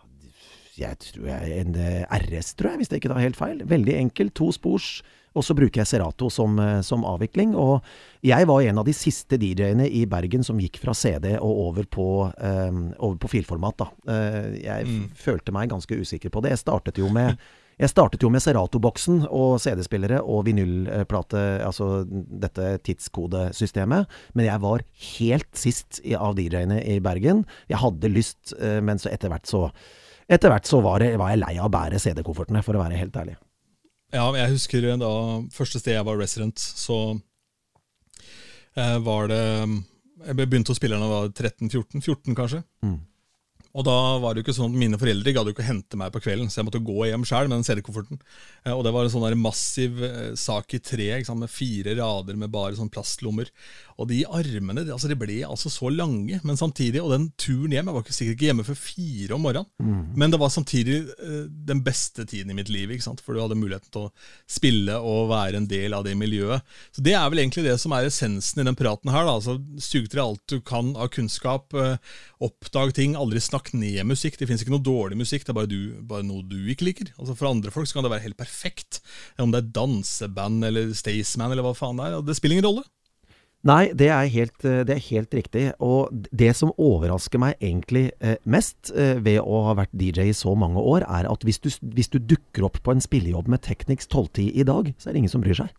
jeg tror jeg, en RS, tror jeg, hvis jeg ikke tar helt feil. Veldig enkel, to spors og så bruker jeg Serato som, eh, som, avvikling. Og jeg var en av de siste DJ-ene i Bergen som gikk fra CD og over på, um, over på filformat. Da. Uh, jeg mm. følte meg ganske usikker på det. Jeg startet jo med jeg startet jo med Serato-boksen og CD-spillere og vinylplate, altså dette tidskodesystemet. Men jeg var helt sist av DJ-ene i Bergen. Jeg hadde lyst, men så etter hvert så Etter hvert så var, det, var jeg lei av å bære CD-koffertene, for å være helt ærlig. Ja, jeg husker da første sted jeg var resident, så eh, var det Jeg begynte å spille da jeg var 13-14, 14 kanskje. Mm. Og da var det jo ikke sånn at Mine foreldre gadd ikke å hente meg på kvelden, så jeg måtte gå hjem sjøl med den CD-kofferten. Eh, og det var en sånn massiv eh, sak i tre med fire rader med bare sånn plastlommer. Og de armene altså de ble altså så lange, men samtidig, og den turen hjem Jeg var ikke sikkert ikke hjemme før fire om morgenen, mm. men det var samtidig uh, den beste tiden i mitt liv, ikke sant? for du hadde muligheten til å spille og være en del av det miljøet. Så Det er vel egentlig det som er essensen i den praten her. da, altså Sug til deg alt du kan av kunnskap, uh, oppdag ting, aldri snakk ned musikk. Det fins ikke noe dårlig musikk, det er bare, du, bare, noe du ikke liker. Altså For andre folk så kan det være helt perfekt. Om det er danseband eller Staysman eller hva faen det er. Det spiller ingen rolle. Nei, det er, helt, det er, helt, riktig. Og det som overrasker meg egentlig eh, mest eh, ved å ha vært DJ i så mange år, er at hvis du, hvis du dukker opp på en spillejobb med Technics 1210 i dag, så er det ingen som bryr seg.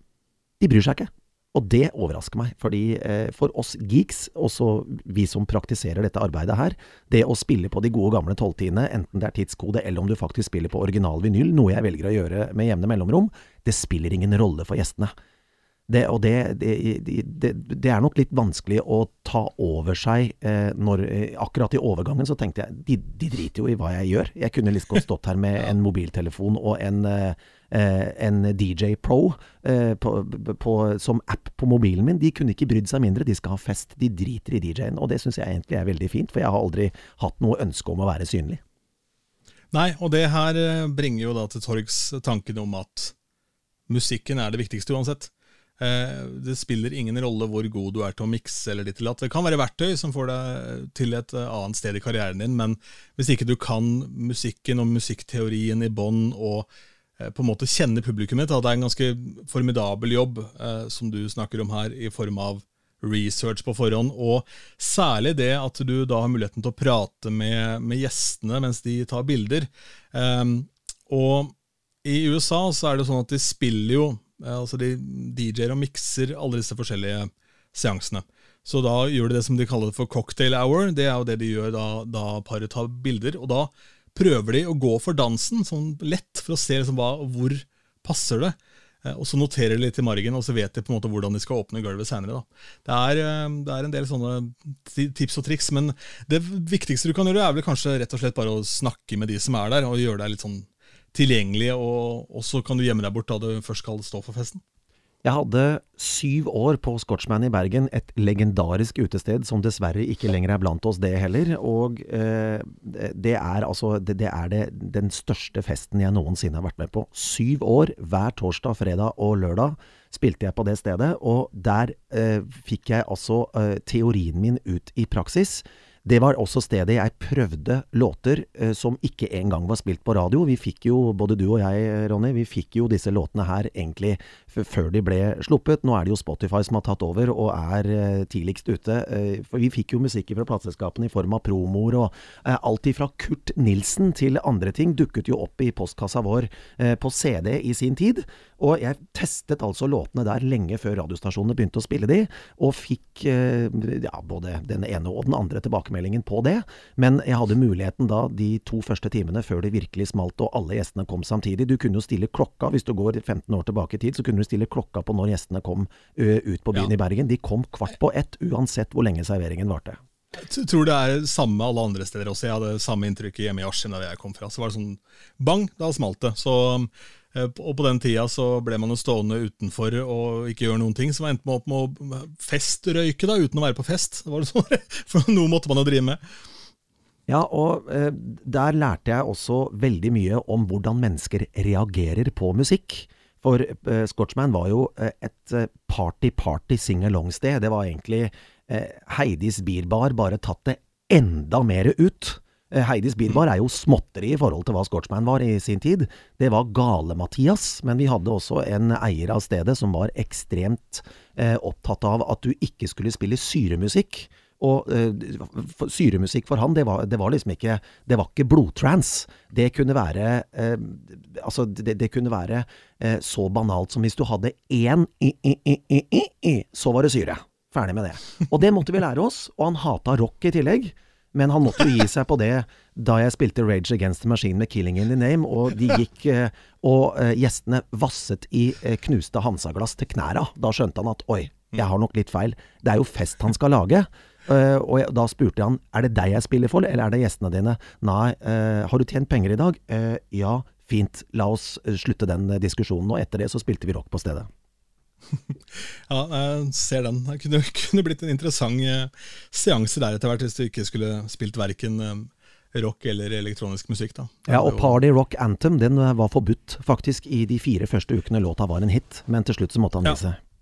De bryr seg ikke. Og det overrasker meg, fordi eh, for oss geeks, også vi som praktiserer dette arbeidet her, det å spille på de gode gamle tolvtiende, enten det er tidskode eller om du faktisk spiller på original vinyl, noe jeg velger å gjøre med jevne mellomrom, det spiller ingen rolle for gjestene. Det, og det, det, det, er nok litt vanskelig å ta over seg eh, når eh, Akkurat i overgangen så tenkte jeg de, de, driter jo i hva jeg gjør. Jeg kunne liksom godt stått her med [laughs] en mobiltelefon og en, eh, en DJ Pro eh, på, på, som app på mobilen min. De kunne ikke brydd seg mindre. De skal ha fest. De driter i DJ-en. Og det syns jeg egentlig er veldig fint, for jeg har aldri hatt noe ønske om å være synlig. Nei, og det her eh, bringer jo da til torgs tanken om at musikken er det viktigste uansett. Eh, det spiller ingen rolle hvor god du er til å mikse eller ditt eller datt. Det kan være verktøy som får deg til et eh, annet sted i karrieren din, men hvis ikke du kan musikken og musikkteorien i bånn og eh, på en måte kjenne publikummet, da det er en ganske formidabel jobb som du snakker om her, i form av research på forhånd, og særlig det at du da har muligheten til å prate med, med gjestene mens de tar bilder. Og i USA så er det sånn at de spiller jo altså De DJ-er og mikser alle disse forskjellige seansene. Så da gjør de det som de kaller for cocktail hour. Det er jo det de gjør da, da paret tar bilder. Og da prøver de å gå for dansen, sånn lett, for å se liksom hva, hvor passer det. Eh, og så noterer de litt i margen, og så vet de på en måte hvordan de skal åpne gulvet senere. Det eh, det er en del sånne tips og triks, men det viktigste du kan gjøre, er vel kanskje rett og slett bare å snakke med de som er der, og gjøre deg litt sånn tilgjengelig, og, så kan du gjemme deg bort da du først skal stå for festen? Jeg hadde syv år på Scotchman i Bergen, et legendarisk utested som dessverre ikke lenger er blant oss, det heller. Og eh, det er altså det, det er det, den største festen jeg noensinne har vært med på. Syv år, hver torsdag, fredag og lørdag spilte jeg på det stedet. Og der eh, fikk jeg altså eh, teorien min ut i praksis. Det var også stedet jeg prøvde låter eh, som ikke engang var spilt på radio. Vi fikk jo, både du og jeg, Ronny, vi fikk jo disse låtene her egentlig før de ble sluppet. Nå er det jo Spotify som har tatt over og er eh, tidligst ute. Eh, for vi fikk jo musikk fra plateselskapene i form av promoer, og eh, alt ifra Kurt Nilsen til andre ting dukket jo opp i postkassa vår på CD i sin tid. Og jeg testet altså låtene der lenge før radiostasjonene begynte å spille de, og fikk ja, både den ene og den andre tilbakemeldingen på det. Men jeg hadde muligheten da de to første timene før det virkelig smalt og alle gjestene kom samtidig. Du kunne jo stille klokka, hvis du går 15 år tilbake i tid, så kunne du stille klokka på når gjestene kom ut på byen ja. i Bergen. De kom kvart på ett, uansett hvor lenge serveringen varte. Jeg tror det er samme alle andre steder også. Jeg hadde samme inntrykk hjemme i Askim, der jeg kom fra. Så var det sånn bang, da smalt det. Så og på den tida så ble man jo stående utenfor og ikke gjøre noen ting. Så man endte man opp med å festrøyke da, uten å være på fest. Det var det sånn, [laughs] For noe måtte man jo drive med. Ja, og eh, der lærte jeg også veldig mye om hvordan mennesker reagerer på musikk. For uh, Scotchman var jo eh, et eh, party-party sing-along-sted. Det var egentlig eh, Heidis Bierbar, bare tatt det enda mer ut. Eh, Heidis Bilbar er jo småtteri i forhold til hva Scotchman var i sin tid. Det var Gale-Mathias, men vi hadde også en eier av stedet som var ekstremt eh, opptatt av at du ikke skulle spille syremusikk. Og uh, syremusikk for han, det var, det var, liksom ikke Det var ikke blodtrans. Det kunne være uh, Altså, det, det, kunne være uh, så banalt som hvis du hadde én i-i-i-i-i, så var det syre. Ferdig med det. Og det måtte vi lære oss, og han hata rock i tillegg. Men han måtte gi seg på det da jeg spilte Rage Against the Machine med 'Killing in the Name', og de gikk Og gjestene vasset i knuste Hansa-glass til knæra. Da skjønte han at oi, jeg har nok litt feil. Det er jo fest han skal lage. Uh, og jeg, da spurte jeg han er det deg jeg spiller for, eller er det gjestene dine. Nei, uh, har du tjent penger i dag? Uh, ja, fint. La oss slutte den diskusjonen. Og etter det så spilte vi rock på stedet. [laughs] ja, jeg ser den. Det kunne, [laughs] kunne blitt en interessant eh, seanse der etter hvert, hvis du ikke skulle spilt verken eh, rock eller elektronisk musikk. da. Ja, og Party Rock Anthem den eh, var forbudt faktisk i de fire første ukene låta var en hit, men til slutt så måtte han ja. vise. Det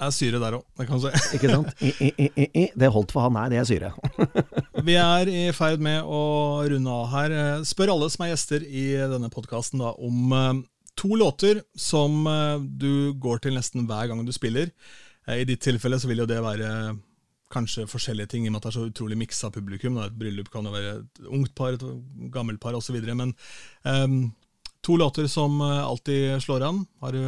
er syre der òg, det kan si. ikke sant? I, i, i, det holdt for han, er, det er syre. [laughs] vi er i ferd med å runde av her. Eh, spør alle som er gjester i denne podkasten om eh, to låter som eh, du går til nesten hver gang du spiller. I ditt tilfelle så vil jo det være kanskje forskjellige ting, i og med at det er så utrolig miksa publikum. Da. Et bryllup kan jo være et ungt par, et gammelt par osv. Men um, to låter som alltid slår an. Har du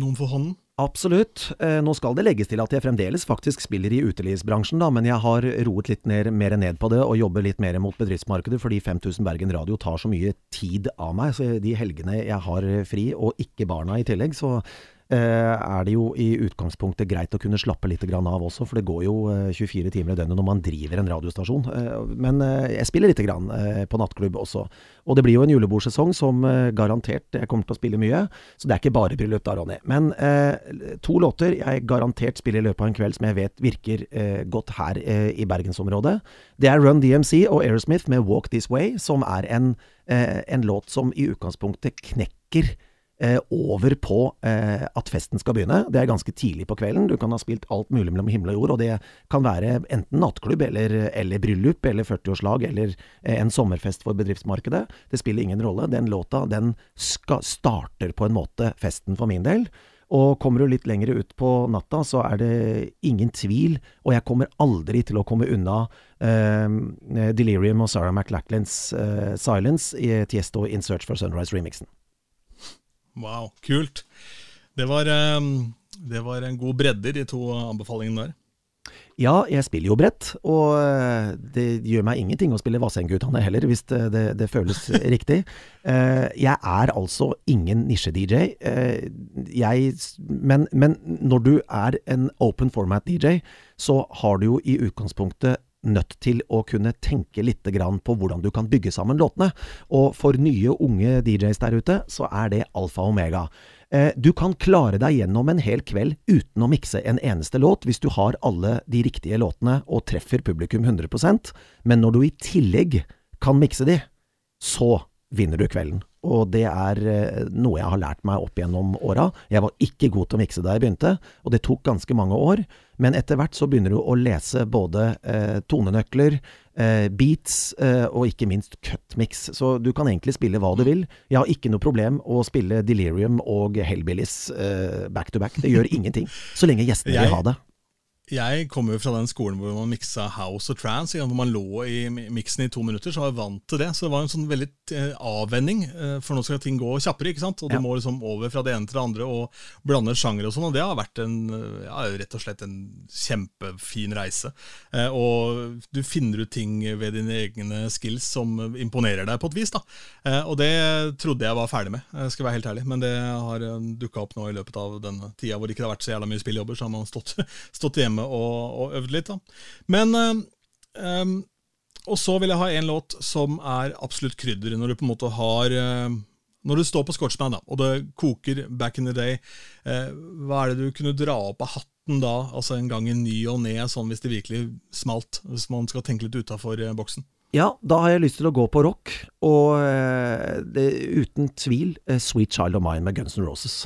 noen for hånden? Absolutt. Eh, nå skal det legges til at jeg fremdeles faktisk spiller i utelivsbransjen, da, men jeg har roet litt ned, mer ned på det og jobber litt mer mot bedriftsmarkedet fordi 5000 Bergen Radio tar så mye tid av meg. Så de helgene jeg har fri, og ikke barna i tillegg, så er det jo i utgangspunktet greit å kunne slappe litt av også, for det går jo 24 eh, timer i døgnet når man driver en radiostasjon. Eh, men jeg spiller litt på nattklubb også. Og det blir jo en julebordsesong som garantert jeg kommer til å spille mye, så det er ikke bare bryllup da, Ronny. Men to låter jeg garantert spiller i løpet av en kveld som jeg vet virker godt her i bergensområdet. Det er Run DMC og Aerosmith med Walk This Way, som er en, en låt som i utgangspunktet knekker eh, over på eh, at festen skal begynne. Det er ganske tidlig på kvelden. Du kan ha spilt alt mulig mellom himmel og jord, og det kan være enten nattklubb eller, eller bryllup eller 40-årslag eller eh, en sommerfest for bedriftsmarkedet. Det spiller ingen rolle. Den låta den skal, starter på en måte festen for min del. Og kommer du litt lenger ut på natta, så er det ingen tvil, og jeg kommer aldri til å komme unna uh, Delirium og Sarah McLachlans uh, Silence i Tiesto In Search for Sunrise-remixen. Wow, kult. Det var, ehm, det var en god bredde de to anbefalingene der. Ja, jeg spiller jo bredt, og eh, det gjør meg ingenting å spille Vassendgutane heller, hvis det, det, det føles [laughs] riktig. Eh, jeg er altså ingen nisje-DJ, eh, men, men når du er en open format-DJ, så har du jo i utgangspunktet nødt til å kunne tenke litt på hvordan du kan bygge sammen låtene. Og for nye, unge DJs der ute, så er det alfa og omega. Eh, du kan klare deg gjennom en hel kveld uten å mikse en eneste låt, hvis du har alle de riktige låtene og treffer publikum 100% men når du i tillegg kan mikse de, så vinner du kvelden. Og det er eh, noe jeg har lært meg opp gjennom åra. Jeg var ikke god til å mikse da jeg begynte, og det tok ganske mange år. Men etter hvert så begynner du å lese både eh, tonenøkler, eh, beats eh, og ikke minst cutmix. Så du kan egentlig spille hva du vil. Jeg har ikke noe problem å spille Delirium og Hellbillies eh, back to back. Det gjør [laughs] ingenting, så lenge gjestene vil ha det jeg kommer jo fra den skolen hvor man miksa house og trance, hvor man lå i miksen i to minutter, så var jeg vant til det. Så det var en sånn veldig eh, avvenning, eh, for nå skal ting gå kjappere, ikke sant. Og du må liksom over fra det ene til det andre og blande sjangere og sånn. Og det har vært en, ja, rett og slett en kjempefin reise. Eh, og du finner ut ting ved dine egne skills som imponerer deg på et vis, da. Og det trodde jeg var ferdig med, jeg skal være helt ærlig. Men det har dukka opp nå i løpet av denne tida hvor det ikke har vært så jævla mye spilljobber, så har man stått, [laughs] stått hjemme hjemme og, og øvd litt. da. Men um, Og så vil jeg ha en låt som er absolutt krydder, når du på en måte har uh, Når du står på Scotchman da, og det koker back in the day, hva er det du kunne dra opp av hatten da, altså en gang i ny og ne, sånn hvis det virkelig smalt? Hvis man skal tenke litt utafor boksen? Ja, da har jeg lyst til å gå på rock, og det, uten tvil Sweet Child of Mine med Guns N' Roses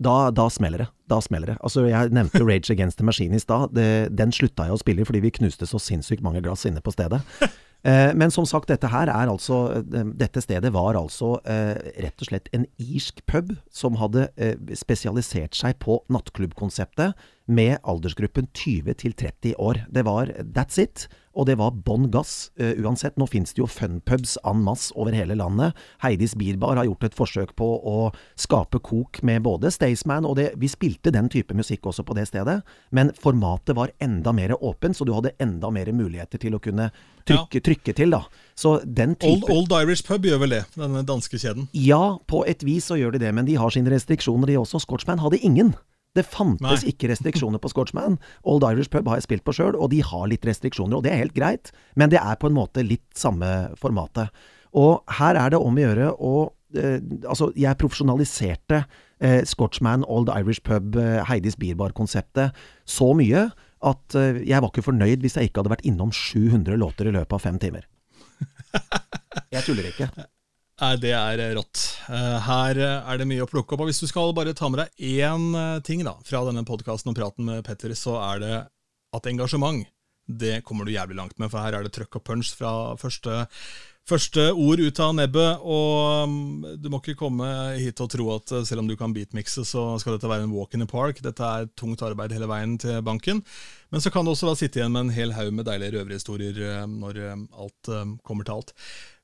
da, da, smeller det. Da smeller det. Altså, jeg nevnte Rage Against the Machine i stad. Den slutta jeg å spille fordi vi knuste så sinnssykt mange glass inne på stedet. [laughs] Eh, men som sagt, dette her er altså eh, Dette stedet var altså eh, rett og slett en irsk pub som hadde eh, spesialisert seg på nattklubbkonseptet med aldersgruppen 20 til 30 år. Det var that's it og det var bånn gass uh, uansett. Nå finnes det jo funpubs en masse over hele landet. Heidis Bierbar har gjort et forsøk på å skape kok med både Staysman og det Vi spilte den type musikk også på det stedet, men formatet var enda mer åpent, så du hadde enda mer muligheter til å kunne trykke, ja. trykke til, da. Så den type Old, Old, Irish Pub gjør vel det, denne danske kjeden? Ja, på et vis så gjør de det, men de har sine restriksjoner, de også. Scotchman hadde ingen. Det fantes Nei. ikke restriksjoner på Scotchman. Old Irish Pub har jeg spilt på sjøl, og de har litt restriksjoner, og det er helt greit, men det er på en måte litt samme formatet. Og her er det om å gjøre å eh, Altså, jeg profesjonaliserte eh, Scotchman, Old Irish Pub, eh, Heidis Bierbar-konseptet så mye at eh, jeg var ikke fornøyd hvis jeg ikke hadde vært innom 700 låter i løpet av fem timer. Jeg tuller ikke. Det er rått. Eh, her er det mye å plukke opp. og Hvis du skal bare ta med deg én eh, ting da, fra denne podkasten og praten med Petter, så er det at engasjement det kommer du jævlig langt med, for her er det trøkk og punch fra første, første ord ut av nebbet. Og um, du må ikke komme hit og tro at selv om du kan beatmixe, så skal dette være en walk in the park. Dette er tungt arbeid hele veien til banken. Men så kan du også da sitte igjen med en hel haug med deilige røverhistorier når alt kommer til alt.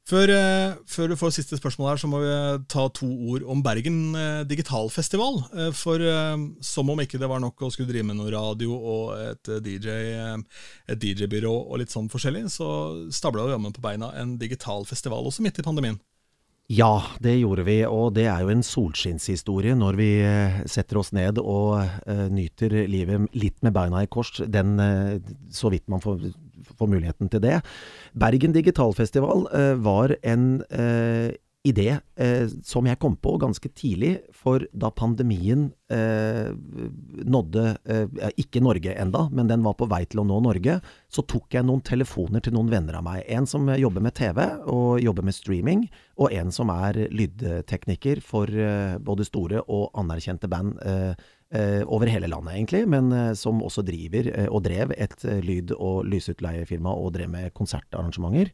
Før, eh, før, du får siste spørsmål her, så må vi ta to ord om Bergen eh, digitalfestival. Eh, for eh, som om ikke det var nok å skulle drive med noe radio og et eh, DJ-byrå eh, DJ og litt sånn forskjellig, så stabla vi jammen på beina en digital festival også midt i pandemien. Ja, det gjorde vi, og det er jo en solskinnshistorie når vi setter oss ned og uh, nyter livet litt med beina i kors, den, uh, så vidt man får få muligheten til det. Bergen digitalfestival eh, var en eh, idé eh, som jeg kom på ganske tidlig, for da pandemien nådde ikke Norge enda, men den var på vei til å nå Norge, så tok jeg noen telefoner til noen venner av meg. En som jobber med TV og jobber med streaming, og en som er lydtekniker for både store og anerkjente band over hele landet, egentlig, men eh, som også driver eh, og drev et lyd- og lysutleiefirma og drev med konsertarrangementer.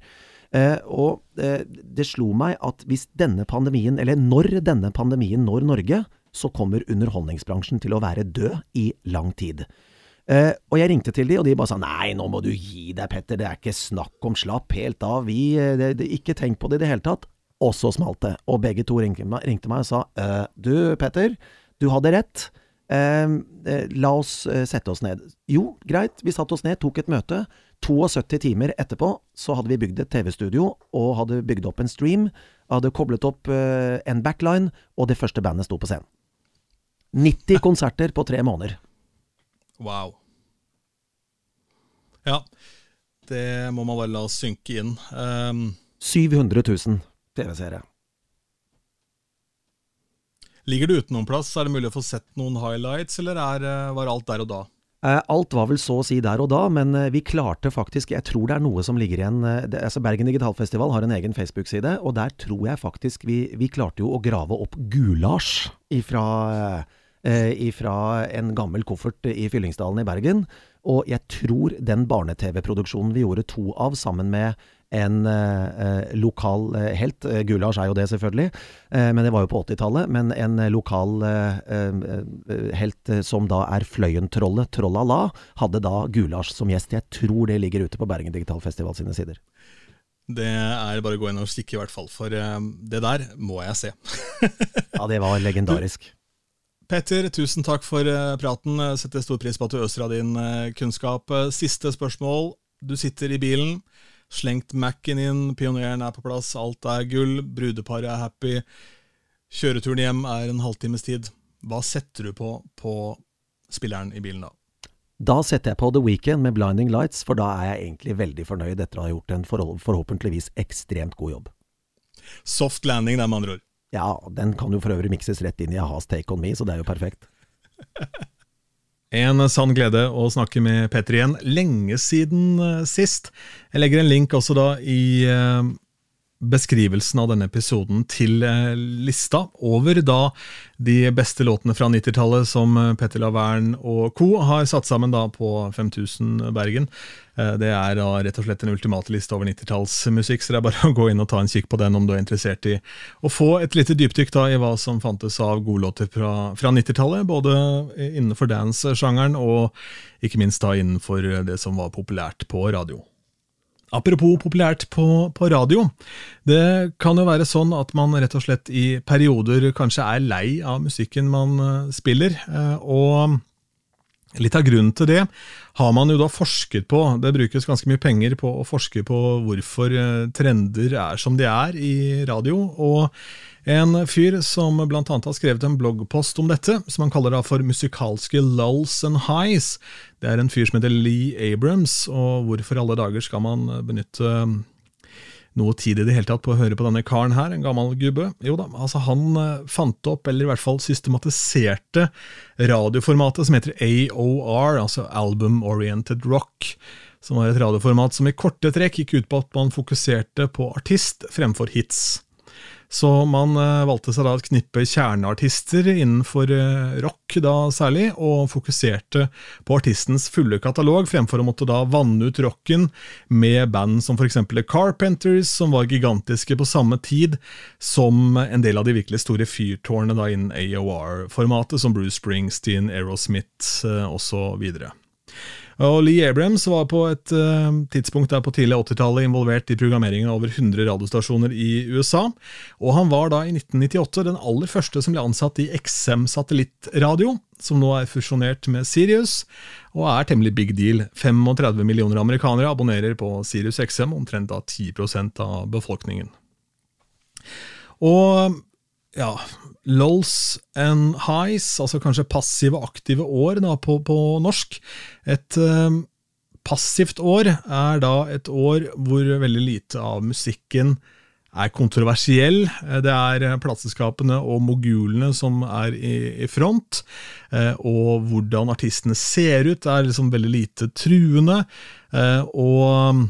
og det slo meg at hvis denne pandemien, eller når denne pandemien når Norge, så kommer underholdningsbransjen til å være død i lang tid. Uh, og jeg ringte til de, og de bare sa nei, nå må du gi deg, Petter, det er ikke snakk om slapp helt av, vi, det, det, ikke tenk på det i det hele tatt. Og så smalt det, og begge to ringte ringte meg og sa uh, du, Petter, du hadde rett. Ehm, eh, la oss eh, sette oss ned. Jo, greit, vi satte oss ned, tok et møte. 72 timer etterpå så hadde vi bygd et TV-studio og hadde bygd opp en stream. Hadde koblet opp eh, en backline, og det første bandet sto på scenen. 90 [laughs] konserter på tre måneder. Wow. Ja, det må man bare la oss synke inn. Um, 700 000 TV-seere. Ligger du utenom plass? Er det mulig å få sett noen highlights, eller er, eh, var alt der og da? Eh, alt var vel så å si der og da, men eh, vi klarte faktisk Jeg tror det er noe som ligger igjen altså Bergen Digitalfestival har en egen Facebook-side, og der tror jeg faktisk vi, vi klarte jo å grave opp gulasj ifra, ifra en gammel koffert i Fyllingsdalen i Bergen. Og jeg tror den barne-TV-produksjonen vi gjorde to av, sammen med en eh, lokal eh, helt, eh, Gulasj er jo det selvfølgelig, eh, men det var jo på 80-tallet, men en lokal eh, helt som da er Fløyentrollet, Trollala, hadde da Gulasj som gjest. Jeg tror det ligger ute på Bergen Digital Festival sine sider. Det er bare å gå inn og stikke, i hvert fall. For det der må jeg se. [laughs] ja, det var legendarisk. Petter, tusen takk for praten. Setter stor pris på at du øser av din kunnskap. Siste spørsmål. Du sitter i bilen. Slengt Mac-en inn, pioneren er på plass, alt er gull, brudeparet er happy. Kjøreturen hjem er en halvtimes tid. Hva setter du på på spilleren i bilen da? Da setter jeg på The Weekend med Blinding Lights, for da er jeg egentlig veldig fornøyd etter å ha gjort en forhåpentligvis ekstremt god jobb. Soft landing, det, med andre ord. Ja, den kan jo for øvrig mikses rett inn i a-has Take On Me, så det er jo perfekt. [laughs] En sann glede å snakke med Petter igjen. Lenge siden uh, sist. Jeg legger en link også da i uh, beskrivelsen av denne episoden til uh, lista over da de beste låtene fra 90-tallet som Petter Lavern og co. har satt sammen da på 5000 Bergen. Eh, det er da rett og slett en ultimate liste over 90-tallsmusikk, så det er bare [laughs] å gå inn og ta en kikk på den om du er interessert i å få et lite dypdykk da i hva som fantes av godlåter fra, fra 90-tallet, både innenfor dance-sjangeren og ikke minst da innenfor det som var populært på radio. Apropos populært på, på, radio. Det kan jo være sånn at man rett og slett i perioder kanskje er lei av musikken man eh, spiller. Eh, og Litt av grunnen til det har man jo da forsket på. Det brukes ganske mye penger på å forske på hvorfor eh, trender er som de er i radio. Og en fyr som bl.a. har skrevet en bloggpost om dette, som han kaller da for musikalske lulls and highs. Det er en fyr som heter Lee Abrams, og hvorfor alle dager skal man benytte noe tid i det hele tatt på å høre på denne karen her, en gammel gubbe. Jo da, altså han uh, fant opp, eller i hvert fall systematiserte, radioformatet som heter AOR, altså Album Oriented Rock. Som var et radioformat som i korte trekk gikk ut på at man fokuserte på artist fremfor hits. Så man eh, valgte seg da et knippe kjerneartister innenfor eh, rock, da særlig, og fokuserte på artistens fulle katalog, fremfor å måtte da vanne ut rocken med band som f.eks. The Carpenters, som var gigantiske på samme tid som en del av de virkelig store fyrtårnene da innen AOR-formatet, som Bruce Springsteen, Aerosmith eh, osv. Og Lee Abrams var på et uh, tidspunkt der på tidlig 80-tallet involvert i programmeringen av over 100 radiostasjoner i USA, og han var da i 1998 den aller første som ble ansatt i XM satellittradio, som nå er fusjonert med Sirius, og er temmelig big deal. 35 millioner amerikanere abonnerer på Sirius XM, omtrent da 10% av befolkningen. Og ja, lols and highs, altså kanskje passive og aktive år da, på, på, norsk. Et uh, passivt år er da et år hvor veldig lite av musikken er kontroversiell. Det er eh, plateselskapene og mogulene som er i, i front. Eh, og hvordan artistene ser ut, er liksom veldig lite truende. Eh, og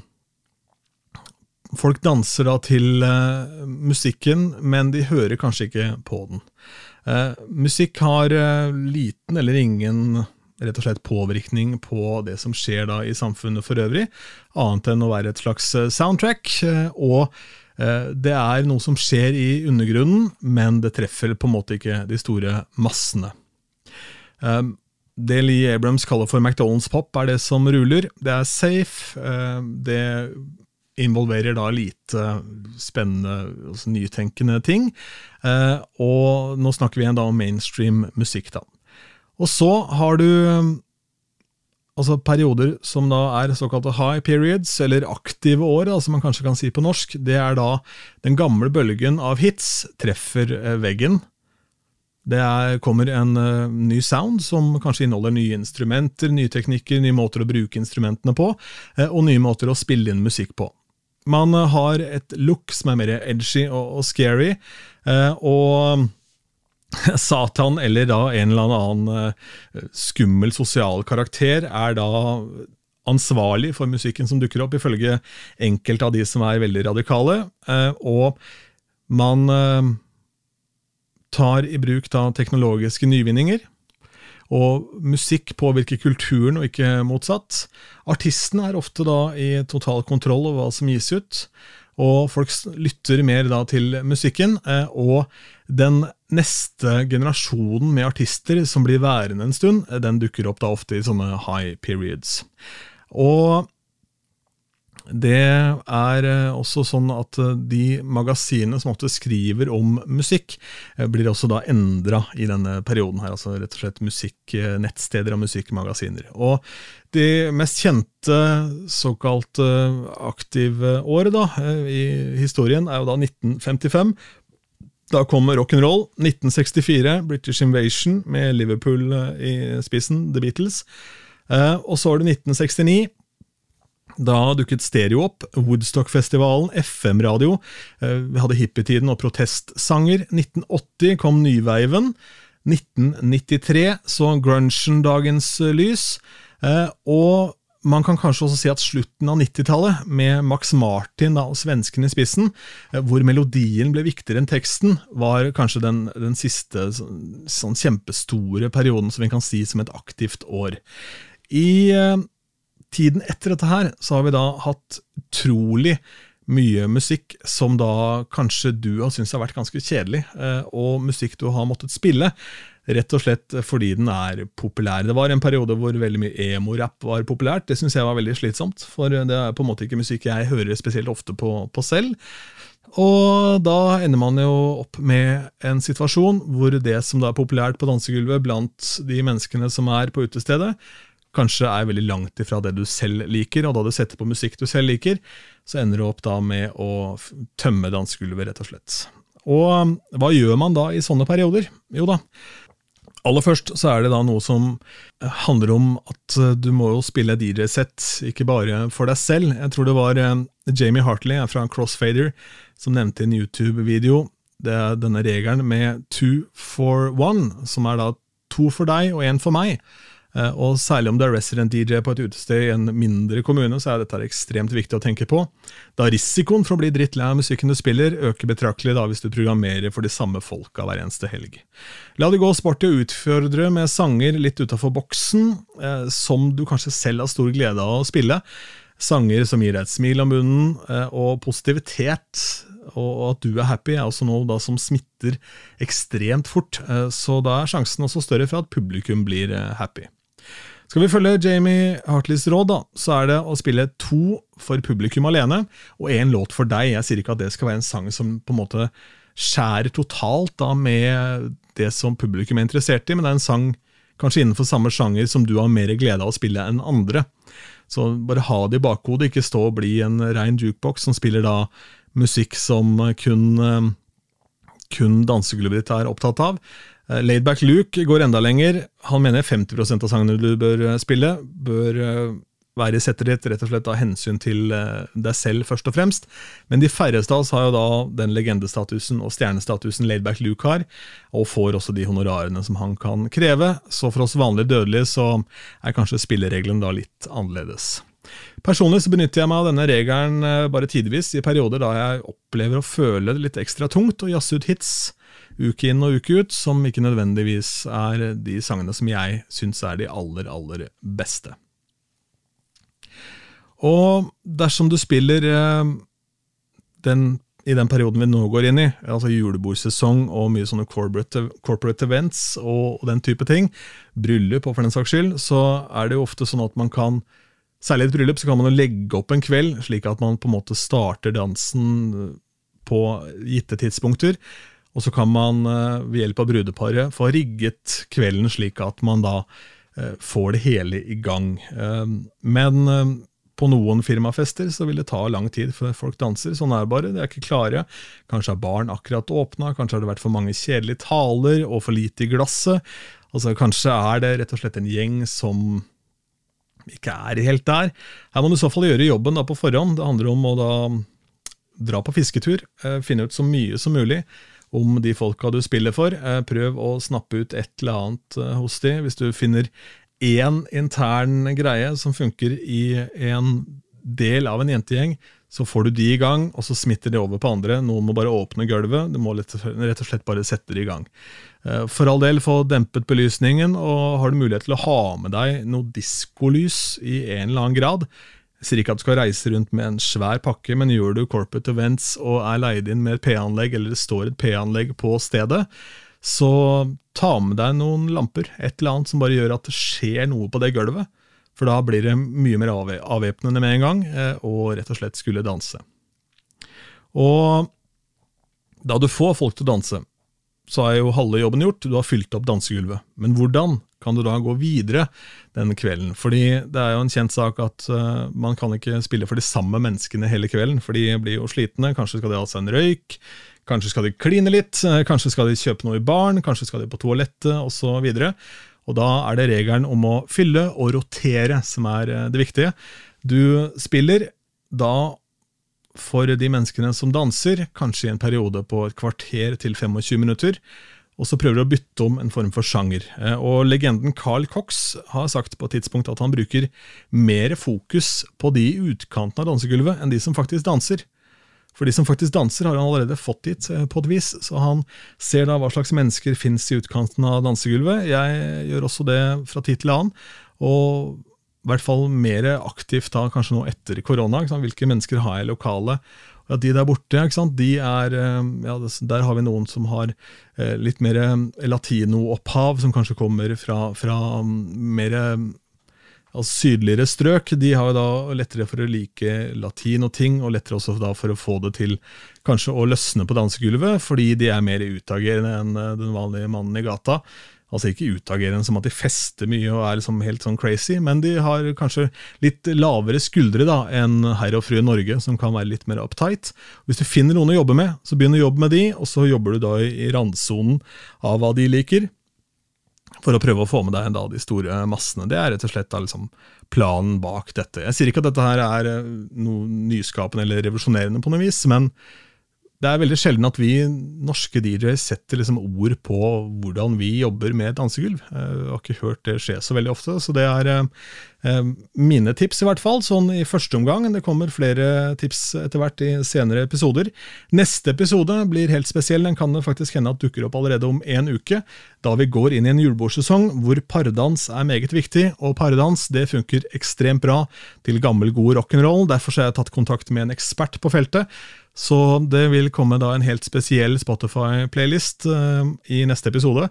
Folk danser da til uh, musikken, men de hører kanskje ikke på den. Uh, musikk har uh, liten eller ingen rett og slett påvirkning på det som skjer da i samfunnet for øvrig, annet enn å være et slags soundtrack. og det er noe som skjer i undergrunnen, men det treffer på en måte ikke de store massene. Det Lee Abrams kaller for McDonald's pop, er det som ruler. Det er safe, det involverer da lite spennende, altså nytenkende ting. Eh, og nå snakker vi igjen da om mainstream musikk, da. Og så har du altså perioder som da er såkalte high periods, eller aktive år, altså man kanskje kan si på norsk. Det er da den gamle bølgen av hits treffer eh, veggen. Det er, kommer en uh, ny sound som kanskje inneholder nye instrumenter, nye teknikker, nye måter å bruke instrumentene på, uh, og nye måter å spille inn musikk på. Man har et look som er mer edgy og, og scary, eh, og [laughs] Satan eller da en eller annen eh, skummel sosial karakter er da ansvarlig for musikken som dukker opp, ifølge enkelte av de som er veldig radikale. Eh, og man tar i bruk da teknologiske nyvinninger og musikk påvirker kulturen, og ikke motsatt. Artisten er ofte da i total kontroll over hva som gis ut, og folk lytter mer da til musikken. Eh, og den neste generasjonen med artister som blir værende en stund, eh, den dukker opp da ofte i sånne high periods. Og det er eh, også sånn at eh, de magasinene som ofte skriver om musikk, eh, blir også da endra i denne perioden her. Altså rett og slett musikknettsteder og musikkmagasiner. Og de mest kjente såkalt aktive året da, i historien er jo da 1955. Da kommer rock'n'roll. 1964, British Invasion med Liverpool i spissen, The Beatles. Og så var det 1969. Da dukket stereo opp, Woodstock-festivalen, FM-radio, eh, vi hadde hippietiden og protestsanger. 1980 kom Nyveiven. 1993 så grungen dagens eh, lys. Eh, og man kan kanskje også si at slutten av 90-tallet, med Max Martin da, og svenskene i spissen, hvor melodien ble viktigere enn teksten, var kanskje den, den siste sånn kjempestore perioden som vi kan si som et aktivt år. I tiden etter dette her, så har vi da hatt utrolig mye musikk som da kanskje du har syntes har vært ganske kjedelig, eh, og musikk du har måttet spille. Rett og slett fordi den er populær. Det var en periode hvor veldig mye emo-rapp var populært. Det syns jeg var veldig slitsomt, for det er på en måte ikke musikk jeg hører spesielt ofte på, på selv. Og da ender man jo opp med en situasjon hvor det som da er populært på dansegulvet blant de menneskene som er på utestedet, kanskje er veldig langt ifra det du selv liker, og da du setter på musikk du selv liker, så ender du opp da med å tømme dansegulvet, rett og slett. Og um, hva gjør man da i sånne perioder? Jo da, aller først så er det da noe som eh, handler om at eh, du må jo spille DJ-sett, ikke bare for deg selv. Jeg tror det var eh, Jamie Hartley fra Crossfader som nevnte i en YouTube-video denne regelen med two for one, som er da to for deg og én for meg. Eh, og Særlig om du er resident DJ på et utested i en mindre kommune, så er dette ekstremt viktig å tenke på. Da risikoen for å bli drittlei av musikken du spiller, øker betraktelig da hvis du programmerer for de samme folka hver eneste helg. La det gå sport i å utfordre med sanger litt utafor boksen, eh, som du kanskje selv har stor glede av å spille. Sanger som gir deg et smil om munnen, eh, og positivitet, og at du er happy, er også noe som smitter ekstremt fort. Så da er sjansen også større for at publikum blir happy. Skal vi følge Jamie Hartleys råd, da, så er det å spille to for publikum alene, og én låt for deg. Jeg sier ikke at det skal være en sang som på en måte skjærer totalt da med det som publikum er interessert i, men det er en sang kanskje innenfor samme sjanger som du har mer glede av å spille enn andre. Så bare ha det i bakhodet, ikke stå og bli en rein jukebox som spiller da musikk som kun, eh, kun ditt er opptatt av. Eh, Laidback Luke går enda lenger. Han mener 50% av sangene du bør eh, spille, bør eh, være i settet ditt rett og slett av hensyn til deg selv, først og fremst. Men de færreste av oss har jo da den legendestatusen og stjernestatusen Laidback Luke har, og får også de honorarene som han kan kreve. Så for oss vanlige dødelige så er kanskje spilleregelen da litt annerledes. Personlig så benytter jeg meg av denne regelen bare tidvis, i perioder da jeg opplever å føle det litt ekstra tungt å jazze ut hits uke inn og uke ut, som ikke nødvendigvis er de sangene som jeg syns er de aller, aller beste. Og dersom du spiller eh, den, i den perioden vi nå går inn i, altså julebordsesong og mye sånne corporate, corporate events og, og, den type ting, bryllup og for den saks skyld, så er det jo ofte sånn at man kan Særlig i et bryllup så kan man jo legge opp en kveld, slik at man på en måte starter dansen på gitte tidspunkter. Og så kan man eh, ved hjelp av brudeparet få rigget kvelden slik at man da eh, får det hele i gang. Eh, men på noen firmafester så vil det ta lang tid før folk danser. Sånn er det bare. De er ikke klare. Kanskje har barn akkurat åpna, kanskje har det vært for mange kjedelige taler og for lite i glasset. Altså, kanskje er det rett og slett en gjeng som ikke er helt der. Her må du i så fall gjøre jobben da på forhånd. Det handler om å da dra på fisketur, finne ut så mye som mulig om de folka du spiller for. Eh, prøv å snappe ut et eller annet eh, hos de. Hvis du finner én intern greie som funker i en del av en jentegjeng, så får du de i gang, og så smitter de over på andre. Noen må bare åpne gulvet. Du må rett og slett bare sette det i gang. Eh, for all del, få dempet belysningen, og har du mulighet til å ha med deg noe diskolys i en eller annen grad, jeg sier ikke at du skal reise rundt med en svær pakke, men gjør du corporate events og er leid inn med et P-anlegg, eller det står et P-anlegg på stedet, så ta med deg noen lamper, et eller annet som bare gjør at det skjer noe på det gulvet. For da blir det mye mer avvæpnende med en gang, eh, og rett og slett skulle danse. Og da du får folk til å danse, så er jo halve jobben gjort, du har fylt opp dansegulvet. Men hvordan kan du da gå videre den kvelden? Fordi det er jo en kjent sak at uh, man kan ikke spille for de samme menneskene hele kvelden, for de blir jo slitne. Kanskje skal de ha seg en røyk, kanskje skal de kline litt, uh, kanskje skal de kjøpe noe i baren, kanskje skal de på toalettet osv. Og, da er det regelen om å fylle og rotere som er uh, det viktige. Du spiller da for de menneskene som danser, kanskje i en periode på et kvarter til 25 minutter og så prøver de å bytte om en form for sjanger. Eh, og Legenden Carl Cox har sagt på et tidspunkt at han bruker mer fokus på de i utkanten av dansegulvet enn de som faktisk danser. For de som faktisk danser, har han allerede fått dit eh, på et vis, så han ser da hva slags mennesker fins i utkanten av dansegulvet. Jeg gjør også det fra tid til annen, og i hvert fall mer aktivt da kanskje nå etter korona. Hvilke mennesker har jeg i lokalet? Ja, De der borte, de er, eh, ja, der har vi noen som har eh, litt mer eh, latinoopphav, som kanskje kommer fra, fra mm, mer altså sydligere strøk. De har jo da lettere for å like latin og ting, og lettere også da for å få det til kanskje å løsne på dansegulvet, fordi de er mer utagerende enn den vanlige mannen i gata. Altså ikke utagerende som at de fester mye og er liksom helt sånn crazy, men de har kanskje litt lavere skuldre da enn herr og fru Norge, som kan være litt mer uptight. Hvis du finner noen å jobbe med, så begynn å jobbe med de, og så jobber du da i randsonen av hva de liker, for å prøve å få med deg da de store massene. Det er rett og slett da liksom planen bak dette. Jeg sier ikke at dette her er eh, noe nyskapende eller revolusjonerende på noe vis, men det er veldig sjelden at vi norske DJ-er setter liksom ord på hvordan vi jobber med dansegulv. Eh, jeg har ikke hørt det skje så veldig ofte, så det er eh, mine tips i hvert fall, sånn i første omgang. Det kommer flere tips etter hvert i senere episoder. Neste episode blir helt spesiell, den kan det faktisk hende at dukker opp allerede om en uke, da vi går inn i en julebordsesong hvor pardans er meget viktig, og pardans det funker ekstremt bra til gammel, god rock'n'roll. Derfor har jeg tatt kontakt med en ekspert på feltet så det vil komme da en helt spesiell Spotify-playlist uh, i neste episode.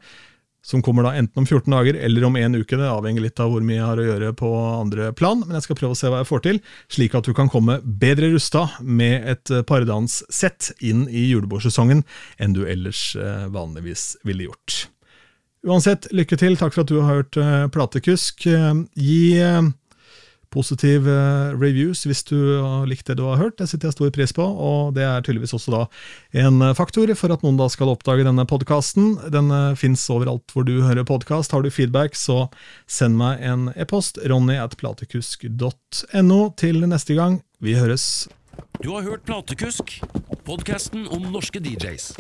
Som kommer da enten om 14 dager eller om en uke. Det avhenger litt av hvor mye jeg har å gjøre på andre plan, men jeg skal prøve å se hva jeg får til, slik at du kan komme bedre rusta med et paredanssett pardanssett inn i julebordsesongen enn du ellers uh, vanligvis ville gjort. Uansett, lykke til. Takk for at du har hørt uh, Platekusk. gi positive eh, reviews hvis du har likt det du har hørt. Det setter jeg stor pris på, og det er tydeligvis også da en eh, faktor for at noen da skal oppdage denne podkasten. Den eh, fins overalt hvor du hører podkast. Har du feedback, så send meg en e-post. Ronny at platekusk.no. Til neste gang, vi høres. Du har hørt Platekusk, podkasten om norske DJs.